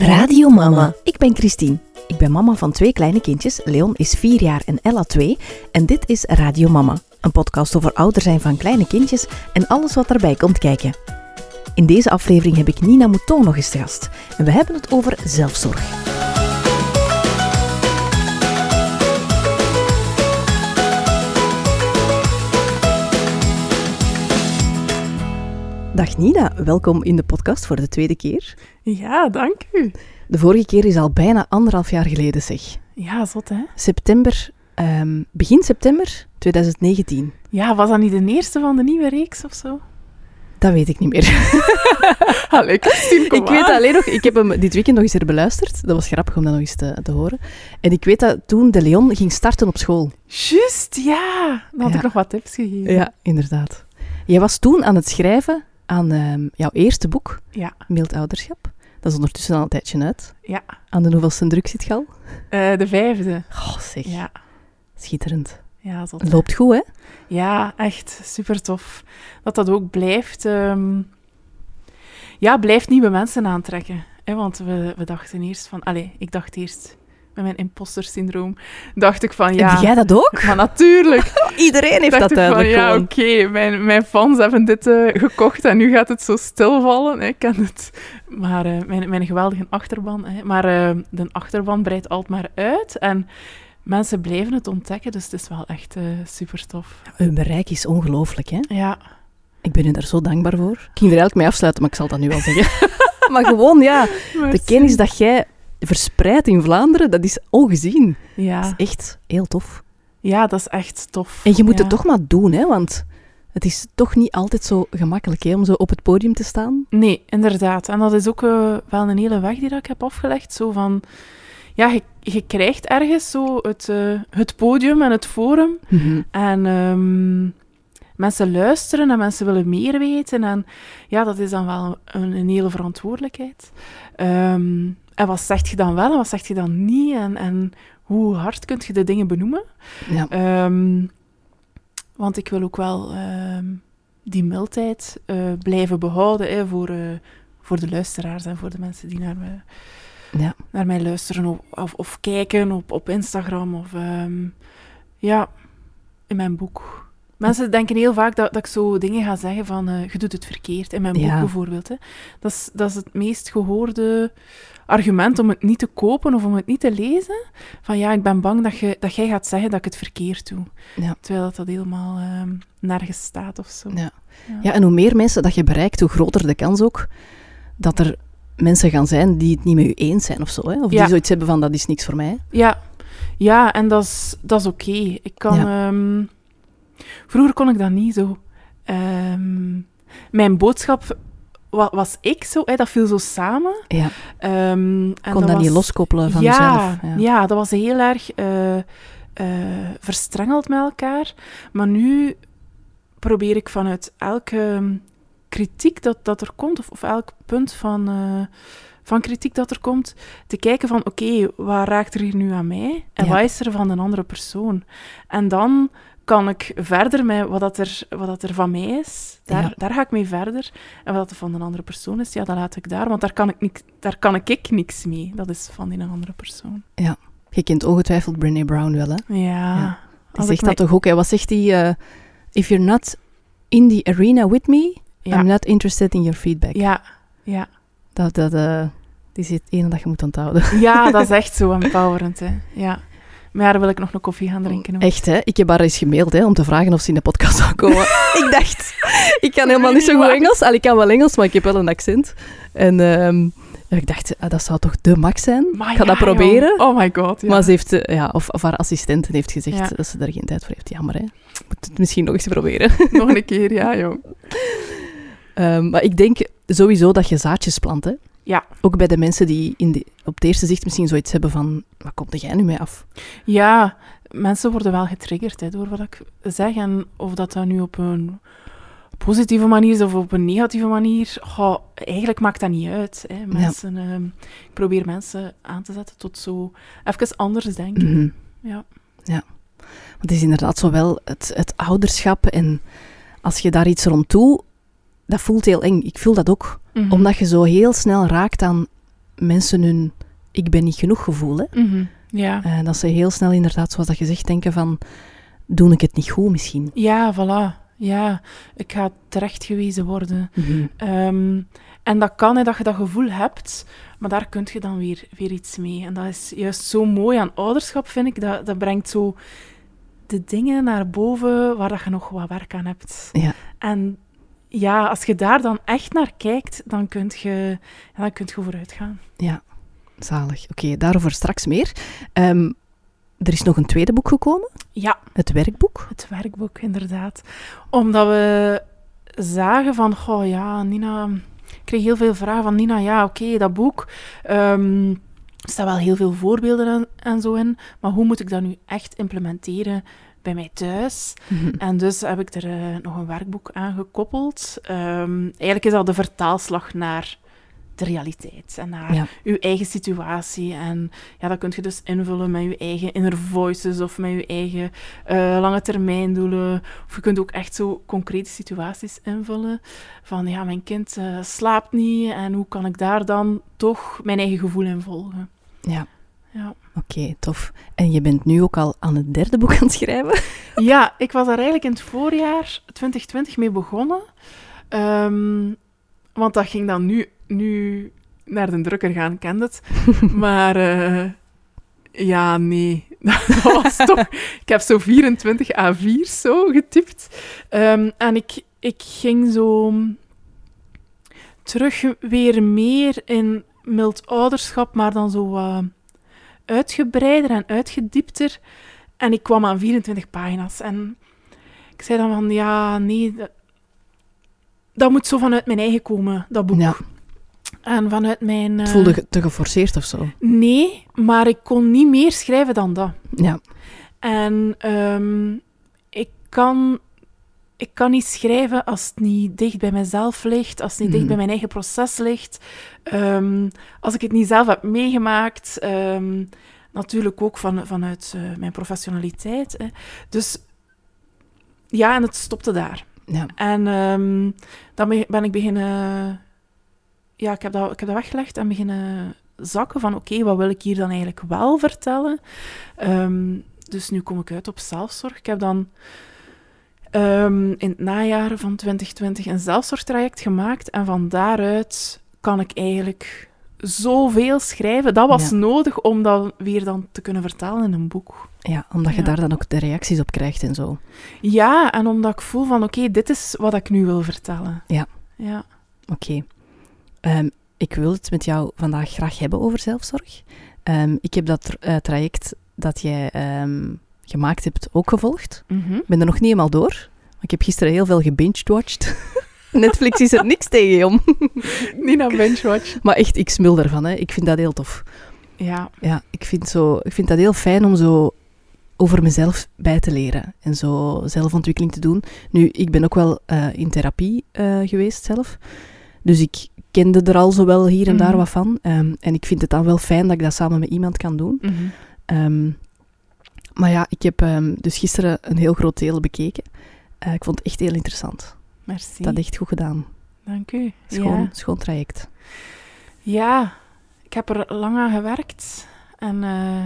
Radio Mama. Ik ben Christine. Ik ben mama van twee kleine kindjes. Leon is 4 jaar en Ella 2. En dit is Radio Mama. Een podcast over ouder zijn van kleine kindjes en alles wat daarbij komt kijken. In deze aflevering heb ik Nina Mouton nog eens gast. En we hebben het over zelfzorg. Dag Nina, welkom in de podcast voor de tweede keer. Ja, dank u. De vorige keer is al bijna anderhalf jaar geleden, zeg. Ja, zot hè? September, ehm, begin september 2019. Ja, was dat niet de eerste van de nieuwe reeks of zo? Dat weet ik niet meer. Allee, Christine, ik weet alleen nog, ik heb hem dit weekend nog eens herbeluisterd. Dat was grappig om dat nog eens te, te horen. En ik weet dat toen de Leon ging starten op school. Juist, ja. Dan had Ja. ik nog wat tips gegeven. Ja, inderdaad. Jij was toen aan het schrijven aan ehm, jouw eerste boek, Ja, Mild Ouderschap. Dat is ondertussen al een tijdje uit. ja. Aan de hoeveelste druk zit je al? Eh, de vijfde. Oh, zeg. Ja, Schitterend. ja. Het loopt goed, hè? Ja, echt super tof. Dat dat ook blijft... ehm, Ja, blijft nieuwe mensen aantrekken. Hè? Want we, we dachten eerst van... Allee, ik dacht eerst... Met mijn imposter syndroom dacht ik van ja... Heb jij dat ook? Maar natuurlijk. Iedereen heeft dacht dat ik duidelijk van, ja, oké, mijn, mijn fans hebben dit eh, gekocht en nu gaat het zo stilvallen. hè, Ik ken het. Maar eh, mijn, mijn geweldige achterban. Hè. Maar eh, de achterban breidt altijd maar uit. En mensen blijven het ontdekken, dus het is wel echt super tof. Uw bereik is ongelooflijk, hè? Ja, Ik ben u daar zo dankbaar voor. Ik ging er eigenlijk mee afsluiten, maar ik zal dat nu wel zeggen. maar gewoon, ja, de kennis dat jij verspreidt in Vlaanderen, dat is ongezien. Dat Ja, is echt heel tof. ja, dat is echt tof. En je moet ja. het toch maar doen, hè? Want het is toch niet altijd zo gemakkelijk, hè? Om zo op het podium te staan. Nee, inderdaad. En dat is ook eh, wel een hele weg die dat ik heb afgelegd. Zo van... Ja, je, je krijgt ergens zo het, eh, het podium en het forum. En ehm, mensen luisteren en mensen willen meer weten. En ja, dat is dan wel een, een hele verantwoordelijkheid. Ehm, en wat zegt je dan wel en wat zegt je dan niet? En, en hoe hard kun je de dingen benoemen? Ja. Ehm, want ik wil ook wel ehm, die mildheid eh, blijven behouden hè, voor, eh, voor de luisteraars en voor de mensen die naar, me, Ja. naar mij luisteren of, of, of kijken op, op Instagram of ehm, ja, in mijn boek. Mensen denken heel vaak dat, dat ik zo dingen ga zeggen van eh, je doet het verkeerd. In mijn boek Ja. bijvoorbeeld. Hè. Dat, is, dat is het meest gehoorde argument om het niet te kopen of om het niet te lezen. Van ja, ik ben bang dat, je, dat jij gaat zeggen dat ik het verkeerd doe. Ja. Terwijl dat, dat helemaal ehm, nergens staat of zo. Ja. Ja, en hoe meer mensen dat je bereikt, hoe groter de kans ook dat er mensen gaan zijn die het niet met u eens zijn of zo. Hè? Of Ja. die zoiets hebben van, dat is niks voor mij. Ja, ja en dat is, dat is oké. Ik kan... ehm, vroeger kon ik dat niet zo. Ehm, mijn boodschap was ik zo, hè, dat viel zo samen. Ja, Ehm, en kon dat, was- niet loskoppelen van ja, jezelf. Ja. dat was heel erg eh, verstrengeld met elkaar. Maar nu probeer ik vanuit elke kritiek dat, dat er komt, of, of elk punt van, eh, van kritiek dat er komt, te kijken van oké, wat raakt er hier nu aan mij? En Ja. wat is er van een andere persoon? En dan kan ik verder met wat, dat er, wat dat er van mij is. Daar, Ja. daar ga ik mee verder. En wat dat er van een andere persoon is, ja, dat laat ik daar. Want daar kan ik, niks, daar kan ik, ik niks mee. Dat is van die een andere persoon. Je kent ongetwijfeld Brené Brown wel, hè? Ja. Ja. Die zegt dat toch ook, hè? Wat zegt hij? eh, If you're not in the arena with me, Ja. I'm not interested in your feedback. Ja, ja. Dat, dat, eh, die is het ene dat je moet onthouden. ja, dat is echt zo empowerend. Hè. Ja. Maar ja, dan wil ik nog een koffie gaan drinken. ook. Echt, hè? Ik heb haar eens gemaild hè, om te vragen of ze in de podcast zou komen. ik dacht, ik kan helemaal niet zo goed Engels. Al, ik kan wel Engels, maar ik heb wel een accent. En ehm, ik dacht, ah, dat zou toch de max zijn? Maar ik ga ja, dat proberen. joh. Oh my god, ja. Maar ze heeft, eh, ja, of, of haar assistent heeft gezegd Ja. dat ze daar geen tijd voor heeft. Jammer, hè? Moet het misschien nog eens proberen. Nog een keer, ja, joh. Ehm, maar ik denk sowieso dat je zaadjes plant, hè? Ja. Ook bij de mensen die in de, op het eerste zicht misschien zoiets hebben van... Wat komt jij nu mee af? Ja, mensen worden wel getriggerd hè, door wat ik zeg. En of dat dan nu op een positieve manier is of op een negatieve manier, goh, eigenlijk maakt dat niet uit. Hè. Mensen, ehm, ik probeer mensen aan te zetten tot zo even anders denken. Mhm. Ja. Want het is inderdaad zo wel het, het ouderschap en als je daar iets rond doet, dat voelt heel eng. Ik voel dat ook. Mhm. Omdat je zo heel snel raakt aan mensen hun ik ben niet genoeg gevoel. Hè? Mhm. Ja. Eh, dat ze heel snel inderdaad, zoals dat je zegt, denken van, doe ik het niet goed misschien? Ja, voilà. Ja, ik ga terechtgewezen worden. Mhm. Ehm, en dat kan, hè, dat je dat gevoel hebt, maar daar kun je dan weer, weer iets mee. En dat is juist zo mooi aan ouderschap, vind ik. Dat, dat brengt zo de dingen naar boven waar dat je nog wat werk aan hebt. Ja. En ja, als je daar dan echt naar kijkt, dan kun je, ja, dan kunt je vooruit gaan. Ja, zalig. Oké, daarover straks meer. Ehm, er is nog een tweede boek gekomen, Ja, het werkboek. het werkboek, inderdaad. Omdat we zagen van, goh ja, Nina... Ik kreeg heel veel vragen van Nina, ja, oké, dat boek... ehm, er staan wel heel veel voorbeelden en, en zo in, maar hoe moet ik dat nu echt implementeren bij mij thuis? Mhm. En dus heb ik er eh, nog een werkboek aan gekoppeld. Ehm, eigenlijk is dat de vertaalslag naar de realiteit en naar Ja. uw eigen situatie. En ja, dat kun je dus invullen met je eigen inner voices of met je eigen eh, lange termijn doelen. Of je kunt ook echt zo concrete situaties invullen. Van ja, mijn kind eh, slaapt niet en hoe kan ik daar dan toch mijn eigen gevoel in volgen? Ja, Ja. oké, tof. En je bent nu ook al aan het derde boek aan het schrijven? Ja, ik was daar eigenlijk in het voorjaar 2020 mee begonnen. Ehm, want dat ging dan nu, nu naar de drukker gaan, kent het. Maar eh, ja, nee. Dat was toch... Ik heb zo 24 A4's zo getypt. Ehm, en ik, ik ging zo terug weer meer in mild ouderschap, maar dan zo uitgebreider en uitgediepter. En ik kwam aan 24 pagina's. En ik zei dan van, ja, nee, dat, dat moet zo vanuit mijn eigen komen, dat boek. Ja. En vanuit mijn... Het eh, voelde ge- te geforceerd of zo. Nee, maar ik kon niet meer schrijven dan dat. Ja, En ehm, ik, kan, ik kan niet schrijven als het niet dicht bij mezelf ligt, als het niet dicht Mhm. bij mijn eigen proces ligt, Ehm, als ik het niet zelf heb meegemaakt. ehm, natuurlijk ook van, vanuit eh, mijn professionaliteit. Hè. Dus ja, en het stopte daar. ja. En ehm, dan be- ben ik beginnen... Ja, ik heb, dat, ik heb dat weggelegd en beginnen zakken van... Oké, wat wil ik hier dan eigenlijk wel vertellen? Dus nu kom ik uit op zelfzorg. Ik heb dan ehm, in het najaar van 2020 een zelfzorgtraject gemaakt. En van daaruit kan ik eigenlijk zoveel schrijven. Dat was Ja. nodig om dat weer dan te kunnen vertalen in een boek. ja, omdat je Ja. daar dan ook de reacties op krijgt en zo. Ja, en omdat ik voel van... Oké, dit is wat ik nu wil vertellen. Ja. Ja. Oké. Ehm, ik wil het met jou vandaag graag hebben over zelfzorg. Ehm, ik heb dat eh, traject dat jij gemaakt hebt ook gevolgd. Mhm. Ik ben er nog niet helemaal door. maar Ik heb gisteren heel veel gebinged-watched. Netflix is er niks tegen om. Niet naar Benchwatch. Maar echt, ik smul ervan. Hè. Ik vind dat heel tof. Ja. Ja, ik vind, zo, ik vind dat heel fijn om zo over mezelf bij te leren. En zo zelfontwikkeling te doen. Nu, ik ben ook wel eh, in therapie eh, geweest zelf. Dus ik kende er al zo wel hier en daar Mhm. wat van. Ehm, en ik vind het dan wel fijn dat ik dat samen met iemand kan doen. Mhm. Ehm, maar ja, ik heb ehm, dus gisteren een heel groot deel bekeken. Eh, ik vond het echt heel interessant. Merci. Dat echt goed gedaan. Dank u. Schoon, Ja. schoon traject. ja, ik heb er lang aan gewerkt. En eh,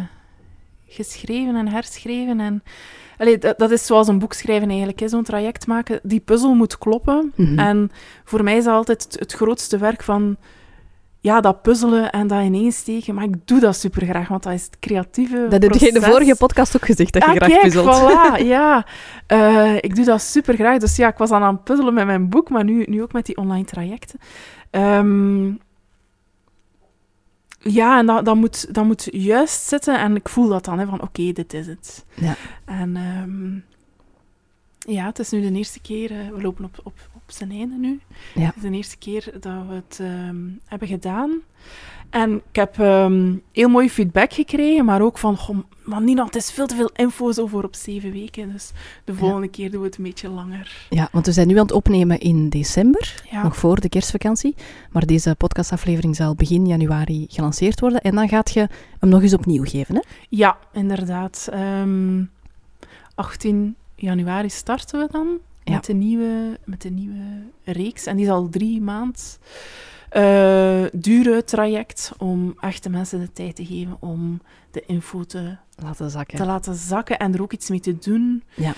geschreven en herschreven. En, Allee, dat, dat is zoals een boek schrijven eigenlijk. Zo'n traject maken. Die puzzel moet kloppen. Mhm. En voor mij is dat altijd het, het grootste werk van... Ja, dat puzzelen en dat ineensteken. Maar ik doe dat super graag, want dat is het creatieve Dat heb je in de vorige podcast ook gezegd, dat je ah, graag kijk, puzzelt. voilà, ja. Eh, ik doe dat super graag. Dus ja, ik was dan aan het puzzelen met mijn boek, maar nu, nu ook met die online trajecten. Ehm, ja, en dat, dat, moet, dat moet juist zitten. En ik voel dat dan, hè, van oké, dit is het. Ja. En ehm, ja, het is nu de eerste keer... eh, we lopen op, op, op zijn einde nu. Ja. Het is de eerste keer dat we het ehm, hebben gedaan. En ik heb ehm, heel mooi feedback gekregen, maar ook van... Goh, man Nina, het is veel te veel info zo voor op zeven weken. Dus de volgende keer doen we het een beetje langer. Ja, want we zijn nu aan het opnemen in december, Ja. nog voor de kerstvakantie. Maar deze podcastaflevering zal begin januari gelanceerd worden. En dan gaat je hem nog eens opnieuw geven, hè? Ja, inderdaad. Ehm 18 januari starten we dan Ja. met, de nieuwe, met de nieuwe reeks. En die zal drie maand uh, dure traject om echte mensen de tijd te geven om de info te laten zakken, te laten zakken en er ook iets mee te doen. Ja,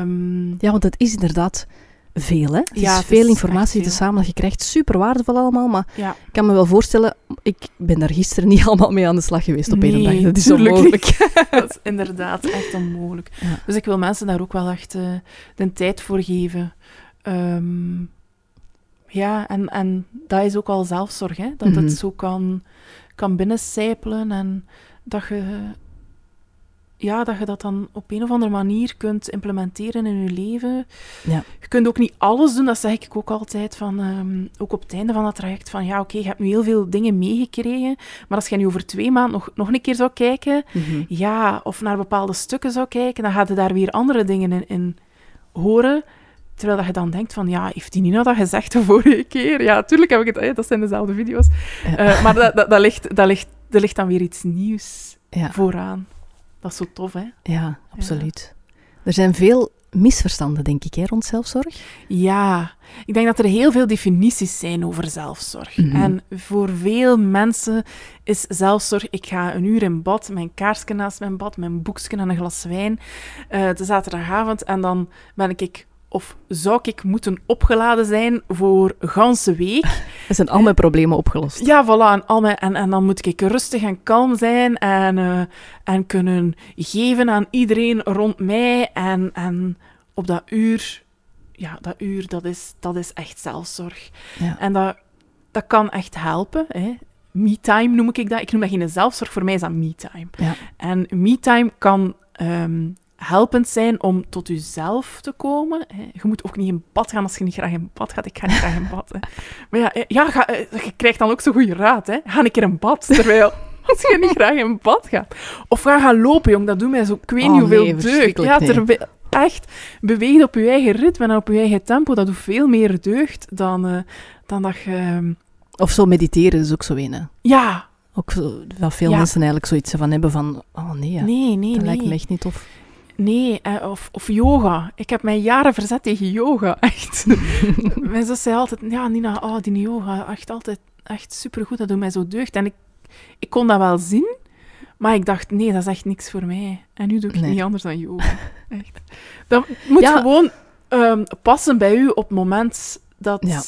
um, ja want het is inderdaad veel, hè? Het ja, is veel informatie te samen. Je krijgt super waardevol allemaal, maar ja. ik kan me wel voorstellen, ik ben daar gisteren niet allemaal mee aan de slag geweest op één dag. Dat is onmogelijk. dat is inderdaad echt onmogelijk. Dus ik wil mensen daar ook wel echt uh, de tijd voor geven. Um, ja, en, en dat is ook al zelfzorg, hè? Dat het mhm. zo kan, kan binnencijpelen en dat je ja, dat je dat dan op een of andere manier kunt implementeren in je leven. Ja. Je kunt ook niet alles doen, dat zeg ik ook altijd. Van, um, ook op het einde van dat traject. Van ja, oké, je hebt nu heel veel dingen meegekregen. Maar als je nu over twee maanden nog, nog een keer zou kijken, mhm. ja, of naar bepaalde stukken zou kijken, dan gaat je daar weer andere dingen in, in horen. Terwijl dat je dan denkt van, ja, heeft die Nina dat gezegd de vorige keer? Ja, tuurlijk heb ik het, dat zijn dezelfde video's. Uh, maar dat, dat, dat, ligt, dat ligt, er ligt dan weer iets nieuws ja. vooraan. Dat is zo tof, hè? Ja, absoluut. Er zijn veel misverstanden, denk ik, hè, rond zelfzorg. Ja, ik denk dat er heel veel definities zijn over zelfzorg. Mhm. En voor veel mensen is zelfzorg, ik ga een uur in bad, mijn kaarsje naast mijn bad, mijn boekje en een glas wijn, uh, de zaterdagavond, en dan ben ik of zou ik moeten opgeladen zijn voor ganse week? Er zijn al mijn problemen opgelost. Ja, voilà. En, al mijn, en, en dan moet ik rustig en kalm zijn en, uh, en kunnen geven aan iedereen rond mij. En, en op dat uur, ja, dat uur, dat is, dat is echt zelfzorg. Ja. En dat, dat kan echt helpen. Hè. Me-time noem ik dat. Ik noem dat geen zelfzorg, voor mij is dat me-time. Ja. En me-time kan um, helpend zijn om tot jezelf te komen. Je moet ook niet in bad gaan als je niet graag in bad gaat. Ik ga niet graag in bad. Hè. Maar ja, ja ga, eh, je krijgt dan ook zo'n goede raad. Hè. Ga een keer in bad, terwijl... Als je niet graag in bad gaat. Of ga gaan lopen, jong. Dat doet mij zo... Ik weet niet oh, hoeveel deugd. Ja, terwijl, echt, beweeg op je eigen ritme en op je eigen tempo. Dat doet veel meer deugd dan, uh, dan dat je... Ehm, of zo mediteren is ook zo een. Ja. Ook wat veel mensen eigenlijk zoiets van hebben van... Oh nee, ja, nee, nee, dat nee. lijkt me echt niet tof. Nee, eh, of, of yoga. Ik heb mij jaren verzet tegen yoga, echt. Mijn zus zei altijd, ja Nina, oh, die yoga, echt altijd echt supergoed, dat doet mij zo deugd. En ik, ik kon dat wel zien, maar ik dacht, nee, dat is echt niks voor mij. En nu doe ik niet anders dan yoga. Echt. Dat moet gewoon um, passen bij u op het moment dat... Ja.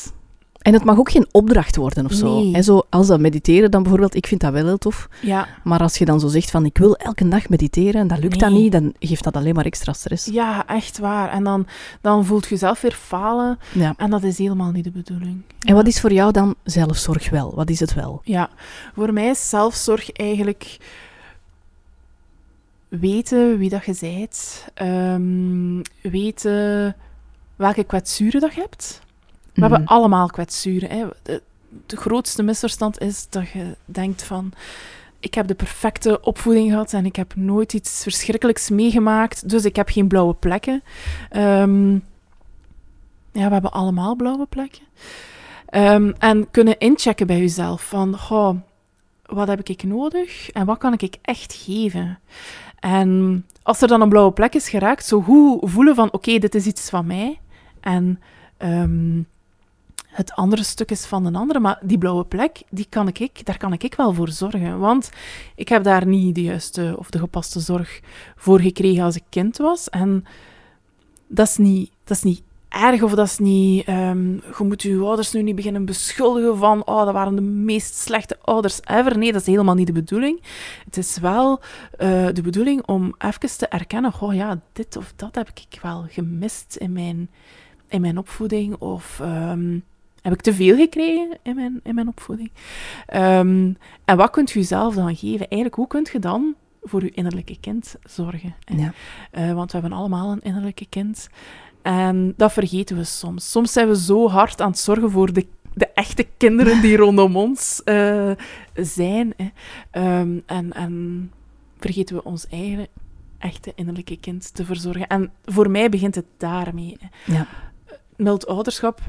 En het mag ook geen opdracht worden of zo. En zo als dat mediteren dan bijvoorbeeld, ik vind dat wel heel tof. Ja. Maar als je dan zo zegt van ik wil elke dag mediteren en dat lukt nee. dan niet, dan geeft dat alleen maar extra stress. Ja, echt waar. En dan, dan voelt je zelf weer falen. Ja. En dat is helemaal niet de bedoeling. En wat is voor jou dan zelfzorg wel? Wat is het wel? Ja, voor mij is zelfzorg eigenlijk weten wie dat je bent. Um, weten welke kwetsuren dat je hebt. We hebben mhm. allemaal kwetsuren. Hè. De, de, grootste misverstand is dat je denkt van... Ik heb de perfecte opvoeding gehad en ik heb nooit iets verschrikkelijks meegemaakt, dus ik heb geen blauwe plekken. Um, ja, we hebben allemaal blauwe plekken. Um, en kunnen inchecken bij jezelf van... Goh, wat heb ik nodig en wat kan ik echt geven? En als er dan een blauwe plek is geraakt, zo goed voelen van oké, dit is iets van mij. En um, het andere stuk is van een andere. Maar die blauwe plek, die kan ik, daar kan ik wel voor zorgen. Want ik heb daar niet de juiste of de gepaste zorg voor gekregen als ik kind was. En dat is niet, dat is niet erg of dat is niet... Um, je moet je ouders nu niet beginnen beschuldigen van... Oh, dat waren de meest slechte ouders ever. Nee, dat is helemaal niet de bedoeling. Het is wel uh, de bedoeling om even te erkennen... Oh ja, dit of dat heb ik wel gemist in mijn, in mijn opvoeding. Of... Um, heb ik te veel gekregen in mijn, in mijn opvoeding? Um, en wat kunt u zelf dan geven? Eigenlijk, hoe kunt je dan voor uw innerlijke kind zorgen? Ja. Uh, want we hebben allemaal een innerlijke kind. En dat vergeten we soms. Soms zijn we zo hard aan het zorgen voor de, de echte kinderen die rondom ons uh, zijn. Hè. Um, en, en vergeten we ons eigen echte innerlijke kind te verzorgen. En voor mij begint het daarmee. Ja. Mild ouderschap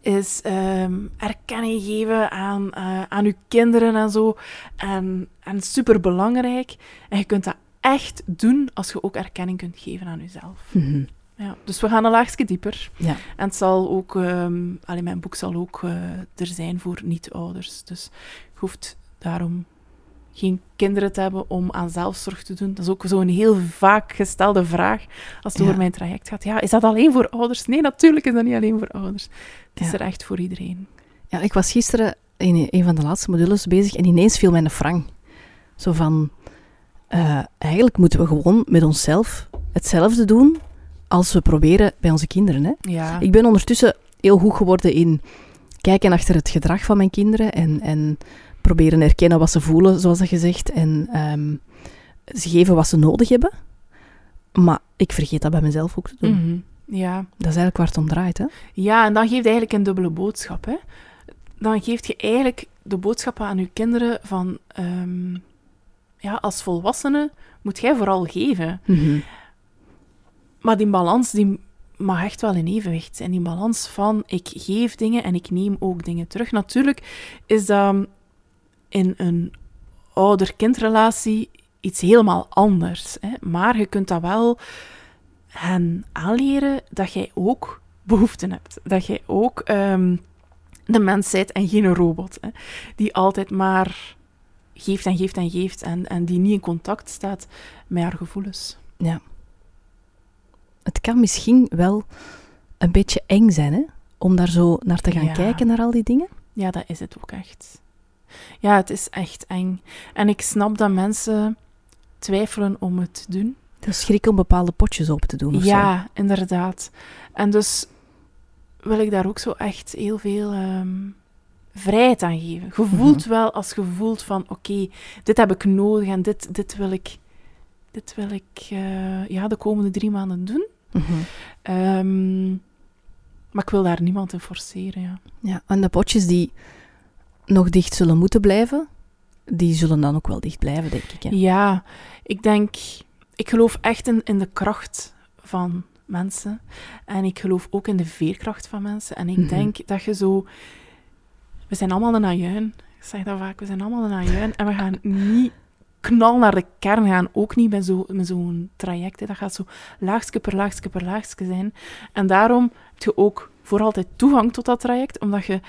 is um, erkenning geven aan, uh, aan uw kinderen en zo. En, en super belangrijk. En je kunt dat echt doen als je ook erkenning kunt geven aan jezelf. Mhm. ja. Dus we gaan een laagje dieper. Ja. En het zal ook, ehm allee, mijn boek zal ook eh, er zijn voor niet-ouders. Dus je hoeft daarom geen kinderen te hebben om aan zelfzorg te doen. Dat is ook zo'n heel vaak gestelde vraag als het Ja. over mijn traject gaat. Ja, is dat alleen voor ouders? Nee, natuurlijk is dat niet alleen voor ouders. Het is Ja. er echt voor iedereen. Ja, ik was gisteren in een van de laatste modules bezig en ineens viel mij een frang. Zo van, eh, eigenlijk moeten we gewoon met onszelf hetzelfde doen als we proberen bij onze kinderen. Hè? Ja, Ik ben ondertussen heel goed geworden in kijken achter het gedrag van mijn kinderen en, en proberen herkennen wat ze voelen, zoals dat gezegd, en ehm, ze geven wat ze nodig hebben. Maar ik vergeet dat bij mezelf ook te doen. Mhm. ja. Dat is eigenlijk waar het om draait. Hè? Ja, en dan geeft eigenlijk een dubbele boodschap. Hè? Dan geeft je eigenlijk de boodschap aan je kinderen van... ehm, ja, als volwassene moet jij vooral geven. Mhm. Maar die balans die mag echt wel in evenwicht zijn. Die balans van ik geef dingen en ik neem ook dingen terug. Natuurlijk is dat in een ouder-kindrelatie iets helemaal anders. Hè? Maar je kunt dat wel hen aanleren dat jij ook behoeften hebt. Dat jij ook ehm, de mens bent en geen robot. Hè? Die altijd maar geeft en geeft en geeft en, en die niet in contact staat met haar gevoelens. Ja. Het kan misschien wel een beetje eng zijn, hè? Om daar zo naar te gaan Ja. kijken, naar al die dingen. Ja, dat is het ook echt. Ja, het is echt eng. En ik snap dat mensen twijfelen om het te doen. De schrik om bepaalde potjes open te doen of zo. Ja, inderdaad. En dus wil ik daar ook zo echt heel veel ehm, vrijheid aan geven. Je voelt wel als je voelt van, oké, dit heb ik nodig en dit, dit wil ik, dit wil ik eh, ja, de komende drie maanden doen. Mhm. Ehm, maar ik wil daar niemand in forceren, ja. ja. En de potjes die nog dicht zullen moeten blijven, die zullen dan ook wel dicht blijven, denk ik. Hè? Ja, ik denk, ik geloof echt in, in de kracht van mensen. En ik geloof ook in de veerkracht van mensen. En ik Mhm. denk dat je zo. We zijn allemaal een ajuin. Ik zeg dat vaak, we zijn allemaal een ajuin. En we gaan niet knal naar de kern gaan. Ook niet met zo- met zo'n traject. hè. Dat gaat zo laagstje per laagstje per laagstje zijn. En daarom heb je ook voor altijd toegang tot dat traject. Omdat je,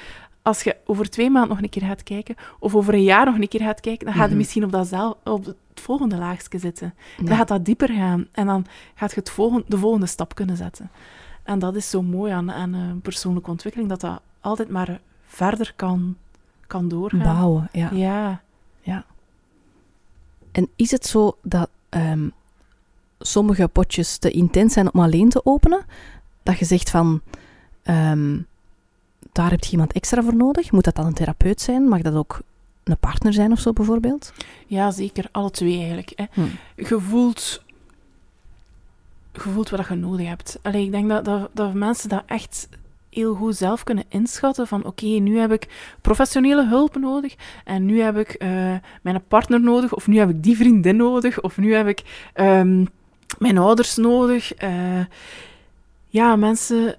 als je over twee maanden nog een keer gaat kijken, of over een jaar nog een keer gaat kijken, dan gaat je Mhm. misschien op, dat zel- op het volgende laagstje zitten. Ja. Dan gaat dat dieper gaan. En dan gaat je het volgende, de volgende stap kunnen zetten. En dat is zo mooi aan, aan eh, persoonlijke ontwikkeling, dat dat altijd maar verder kan, kan doorgaan. Bouwen, ja. Ja. En is het zo dat ehm, sommige potjes te intens zijn om alleen te openen? Dat je zegt van, ehm, daar heb je iemand extra voor nodig? Moet dat dan een therapeut zijn? Mag dat ook een partner zijn of zo bijvoorbeeld? ja, zeker. Alle twee eigenlijk. Hè. Hm. Je voelt... Je voelt wat je nodig hebt. Allee, ik denk dat, dat, dat mensen dat echt heel goed zelf kunnen inschatten van oké, nu heb ik professionele hulp nodig en nu heb ik eh, mijn partner nodig of nu heb ik die vriendin nodig of nu heb ik ehm, mijn ouders nodig. Eh, ja, mensen,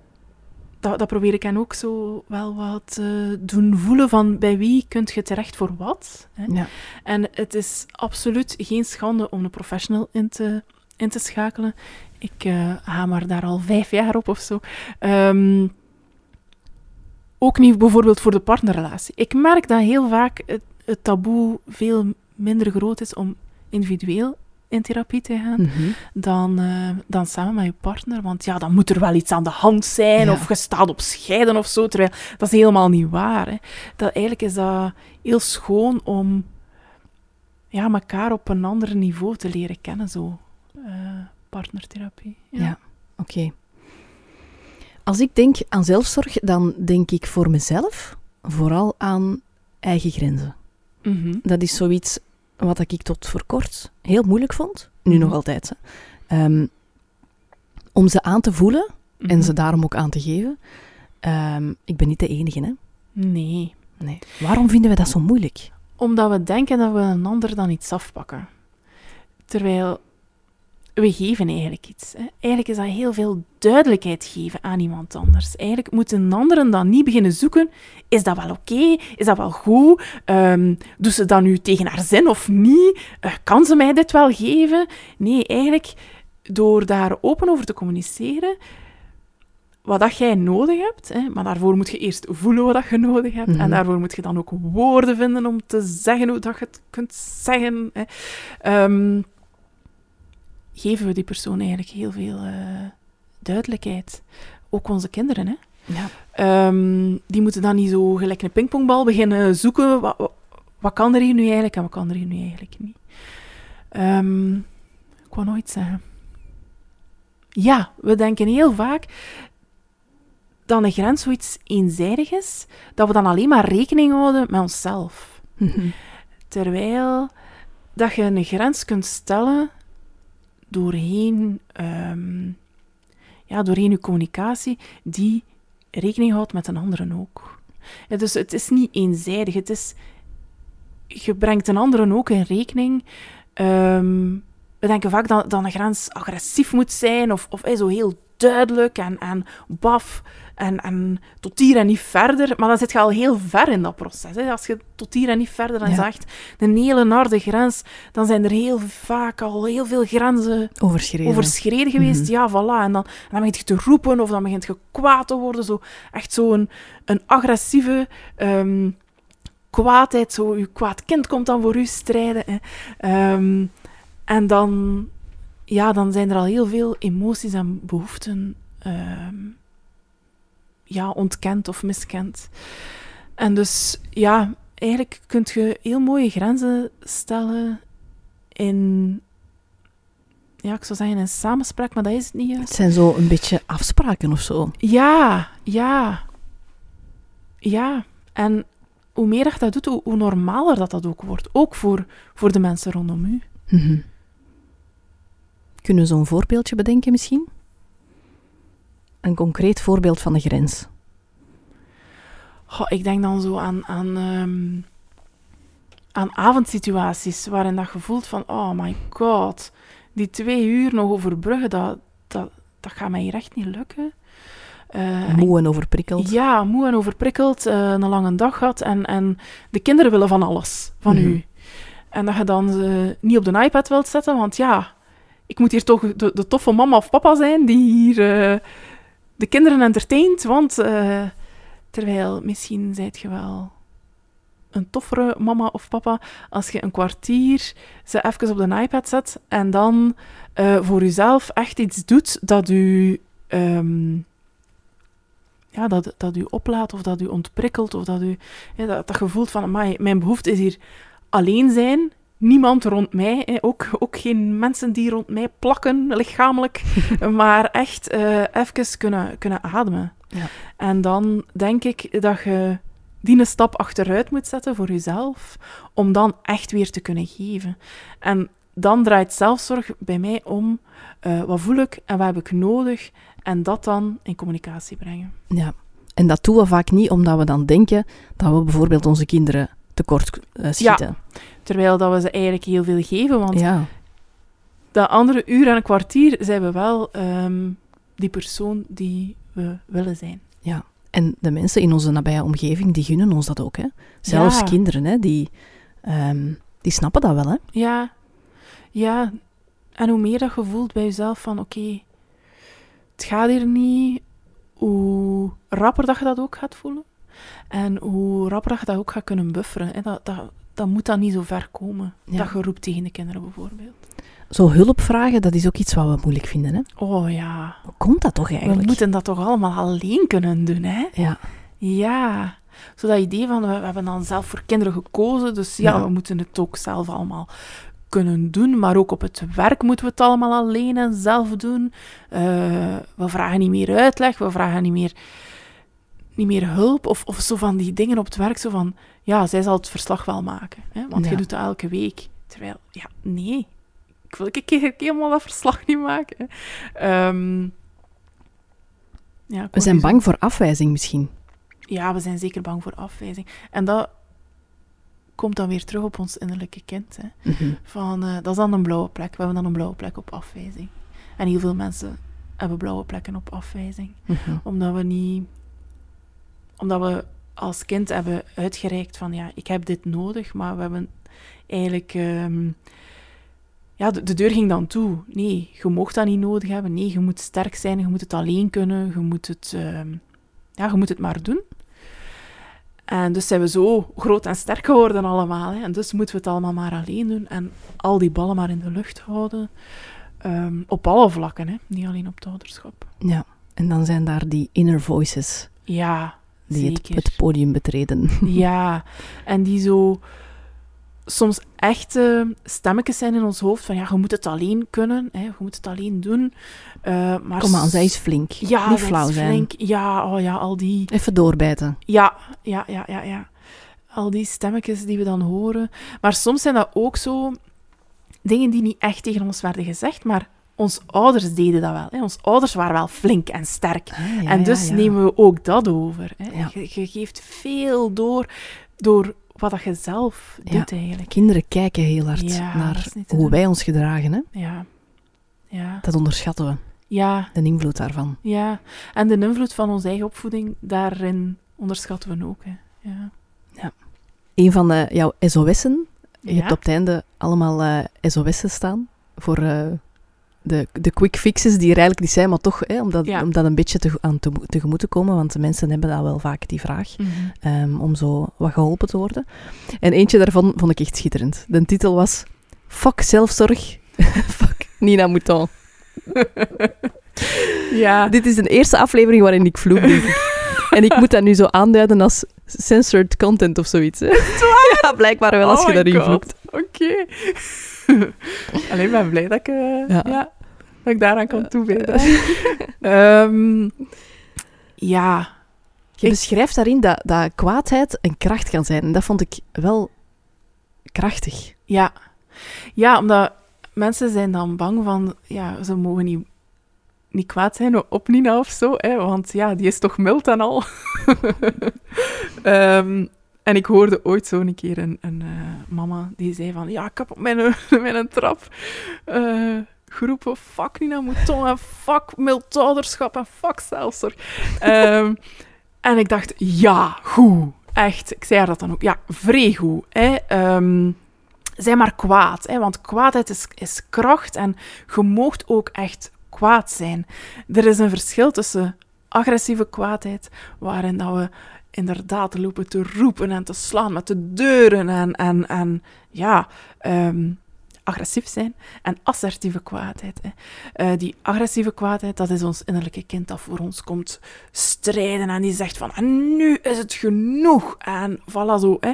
dat, dat probeer ik hen ook zo wel wat eh, doen voelen van bij wie kunt je terecht voor wat. Hè? Ja. En het is absoluut geen schande om een professional in te, in te schakelen. Ik eh hamer daar al vijf jaar op of zo. Ehm, ook niet bijvoorbeeld voor de partnerrelatie. Ik merk dat heel vaak het, het taboe veel minder groot is om individueel in therapie te gaan Mhm. dan, eh, dan samen met je partner. Want ja, dan moet er wel iets aan de hand zijn Ja. of je staat op scheiden of zo. Terwijl dat is helemaal niet waar. Hè. Dat, eigenlijk is dat heel schoon om ja, elkaar op een ander niveau te leren kennen. Zo. Eh, partnertherapie. Ja, oké. Als ik denk aan zelfzorg, dan denk ik voor mezelf vooral aan eigen grenzen. Mhm. Dat is zoiets wat ik tot voor kort heel moeilijk vond. Nu Mhm. nog altijd. Hè. Ehm, om ze aan te voelen en Mhm. ze daarom ook aan te geven. Ehm, ik ben niet de enige, hè? Nee. Nee. Waarom vinden we dat zo moeilijk? Omdat we denken dat we een ander dan iets afpakken. Terwijl we geven eigenlijk iets. Hè. Eigenlijk is dat heel veel duidelijkheid geven aan iemand anders. Eigenlijk moet een ander dan niet beginnen zoeken. Is dat wel oké? Is dat wel goed? Ehm doet ze dat nu tegen haar zin of niet? Eh, kan ze mij dit wel geven? Nee, eigenlijk door daar open over te communiceren, wat dat jij nodig hebt, hè, maar daarvoor moet je eerst voelen wat dat je nodig hebt. Mhm. En daarvoor moet je dan ook woorden vinden om te zeggen hoe dat je het kunt zeggen. Hè. Ehm, geven we die persoon eigenlijk heel veel eh, duidelijkheid. Ook onze kinderen, hè. Ja. Ehm, die moeten dan niet zo gelijk een pingpongbal beginnen zoeken. Wat, wat, wat kan er hier nu eigenlijk en wat kan er hier nu eigenlijk niet? Ehm, ik wou nooit zeggen. Ja, we denken heel vaak dat een grens zoiets eenzijdig is, dat we dan alleen maar rekening houden met onszelf. Mhm. Terwijl dat je een grens kunt stellen doorheen, ehm, ja, doorheen je communicatie die rekening houdt met een anderen ook. Dus het is niet eenzijdig. Het is, je brengt een anderen ook in rekening. Ehm, we denken vaak dat, een grens agressief moet zijn of, of zo heel duidelijk en, en baf en, en tot hier en niet verder. Maar dan zit je al heel ver in dat proces. Hè. Als je tot hier en niet verder dan Ja. zegt, een hele harde grens, dan zijn er heel vaak al heel veel grenzen Overschreden. overschreden geweest. Mhm. Ja, voilà. En dan, en dan begint je te roepen of dan begint je kwaad te worden. Zo, echt zo'n een agressieve ehm, kwaadheid. Zo, je kwaad kind komt dan voor u strijden. Hè. Ehm, en dan, ja, dan zijn er al heel veel emoties en behoeften ehm, ja, ontkend of miskend. En dus, ja, eigenlijk kun je heel mooie grenzen stellen in ja, ik zou zeggen een samenspraak, maar dat is het niet Het juist. zijn zo een beetje afspraken of zo. Ja, ja. Ja. En hoe meer dat je dat doet, hoe, hoe normaler dat dat ook wordt. Ook voor, voor de mensen rondom u. Mhm. Kunnen we zo'n voorbeeldje bedenken misschien? Een concreet voorbeeld van de grens. Goh, ik denk dan zo aan, aan, ehm, aan avondsituaties waarin dat je voelt van, oh my god, die twee uur nog overbruggen, dat, dat, dat gaat mij hier echt niet lukken. Eh, Moe en overprikkeld. Ja, moe en overprikkeld, eh, een lange dag gehad en, en de kinderen willen van alles van Mhm. u. En dat je dan ze niet op de iPad wilt zetten, want ja, ik moet hier toch de, de toffe mama of papa zijn die hier eh, de kinderen entertaint, want eh, terwijl misschien zijt je wel een toffere mama of papa als je een kwartier ze even op de iPad zet en dan eh, voor jezelf echt iets doet dat u ehm, ja, dat, dat u oplaat of dat u ontprikkelt of dat u dat, dat je voelt van mijn behoefte is hier alleen zijn, niemand rond mij, hè, ook, ook geen mensen die rond mij plakken lichamelijk, maar echt eh even kunnen, kunnen ademen. Ja. En dan denk ik dat je die een stap achteruit moet zetten voor jezelf, om dan echt weer te kunnen geven. En dan draait zelfzorg bij mij om, eh, wat voel ik en wat heb ik nodig, en dat dan in communicatie brengen. Ja. En dat doen we vaak niet omdat we dan denken dat we bijvoorbeeld onze kinderen tekort eh, schieten. Terwijl dat we ze eigenlijk heel veel geven, want Ja. dat andere uur en een kwartier zijn we wel ehm, die persoon die we willen zijn. ja. En de mensen in onze nabije omgeving, die gunnen ons dat ook. Hè? Zelfs Ja. kinderen, hè, die, ehm, die snappen dat wel. Hè? Ja, ja. En hoe meer dat je voelt bij jezelf van oké, het gaat hier niet, hoe rapper dat je dat ook gaat voelen. En hoe rapper dat je dat ook gaat kunnen bufferen. Hè. Dat, dat, dat moet dan niet zo ver komen. Ja. Dat je roept tegen de kinderen bijvoorbeeld. Zo hulp vragen, dat is ook iets wat we moeilijk vinden. Hè? Oh ja, Hoe komt dat toch eigenlijk? we moeten dat toch allemaal alleen kunnen doen, hè? Ja. Ja, zo dat idee van, we, we hebben dan zelf voor kinderen gekozen, dus ja, Ja. we moeten het ook zelf allemaal kunnen doen, maar ook op het werk moeten we het allemaal alleen en zelf doen. Eh, we vragen niet meer uitleg, we vragen niet meer, niet meer hulp, of, of zo van die dingen op het werk, zo van, ja, zij zal het verslag wel maken, hè, want Ja. je doet dat elke week. Terwijl, ja, nee, ik wil ik keer helemaal dat verslag niet maken. Ehm, ja, We zijn bang voor afwijzing misschien. ja, we zijn zeker bang voor afwijzing. En dat komt dan weer terug op ons innerlijke kind. Hè. Mhm. Van, eh, dat is dan een blauwe plek. We hebben dan een blauwe plek op afwijzing. En heel veel mensen hebben blauwe plekken op afwijzing. Mhm. Omdat we niet... Omdat we als kind hebben uitgereikt van, ja, ik heb dit nodig, maar we hebben eigenlijk... ehm, ja, de, de deur ging dan toe. Nee, je mocht dat niet nodig hebben. Nee, je moet sterk zijn, je moet het alleen kunnen, je moet het, ehm, ja, je moet het maar doen. En dus zijn we zo groot en sterk geworden allemaal. Hè. En dus moeten we het allemaal maar alleen doen. En al die ballen maar in de lucht houden. Ehm, op alle vlakken, hè. niet alleen op het ouderschap. Ja, en dan zijn daar die inner voices Ja, die het, podium betreden. Ja, en die zo soms echte stemmetjes zijn in ons hoofd van ja, je moet het alleen kunnen, hè, je moet het alleen doen. Eh, maar Kom aan, zij is flink. ja, Niet zij flauw is zijn. flink. Ja, oh ja, al die... Even doorbijten. Ja, ja, ja, ja, ja. Al die stemmetjes die we dan horen. Maar soms zijn dat ook zo dingen die niet echt tegen ons werden gezegd, maar onze ouders deden dat wel. Hè. Onze ouders waren wel flink en sterk. Ah, ja, en dus ja, ja. nemen we ook dat over. Hè. Ja. Je, je geeft veel door, door wat dat je zelf Ja. doet eigenlijk. Kinderen kijken heel hard Ja, naar hoe wij ons gedragen. Hè? Ja. Ja. Dat onderschatten we, ja, de invloed daarvan. ja. En de invloed van onze eigen opvoeding, daarin onderschatten we ook. Hè. Ja. Een van eh, jouw SOS'en, je Ja? hebt op het einde allemaal eh, SOS'en staan voor eh, de, de quick fixes die er eigenlijk niet zijn, maar toch, hè, om, dat, Ja. om dat een beetje te, aan te, tegemoet te komen, want de mensen hebben dat wel vaak, die vraag, Mhm. ehm, om zo wat geholpen te worden. En eentje daarvan vond ik echt schitterend. De titel was Fuck zelfzorg, fuck Nina Mouton. Ja. Dit is de eerste aflevering waarin ik vloek, denk ik. En ik moet dat nu zo aanduiden als censored content of zoiets. Hè? Ja, blijkbaar wel als Oh je daarin God. vloekt. Oké. Alleen ben blij dat ik, eh, Ja. ja. dat ik daaraan kan toebijdragen. Ehm, ja. Je Ik- beschrijft daarin dat, dat kwaadheid een kracht kan zijn. En dat vond ik wel krachtig. Ja. Ja, omdat mensen zijn dan bang van... Ja, ze mogen niet, niet kwaad zijn op Nina of zo. Hè, want ja, die is toch mild en al. Ehm, en ik hoorde ooit zo een keer een, een eh, mama die zei van... Ja, ik heb op mijn, mijn trap eh, geroepen... Fuck Nina Mouton en fuck mildouderschap en fuck zelfzorg. Ehm, en ik dacht, ja, goed. Echt. Ik zei haar dat dan ook. Ja, vrij goed. Hè. Ehm, zij maar kwaad, hè, want kwaadheid is, is kracht en je moogt ook echt kwaad zijn. Er is een verschil tussen agressieve kwaadheid, waarin dat we inderdaad lopen te roepen en te slaan met de deuren en, en, en ja, ehm, agressief zijn, en assertieve kwaadheid. Hè. Eh, die agressieve kwaadheid, dat is ons innerlijke kind dat voor ons komt strijden en die zegt van, en nu is het genoeg. En voilà zo, hè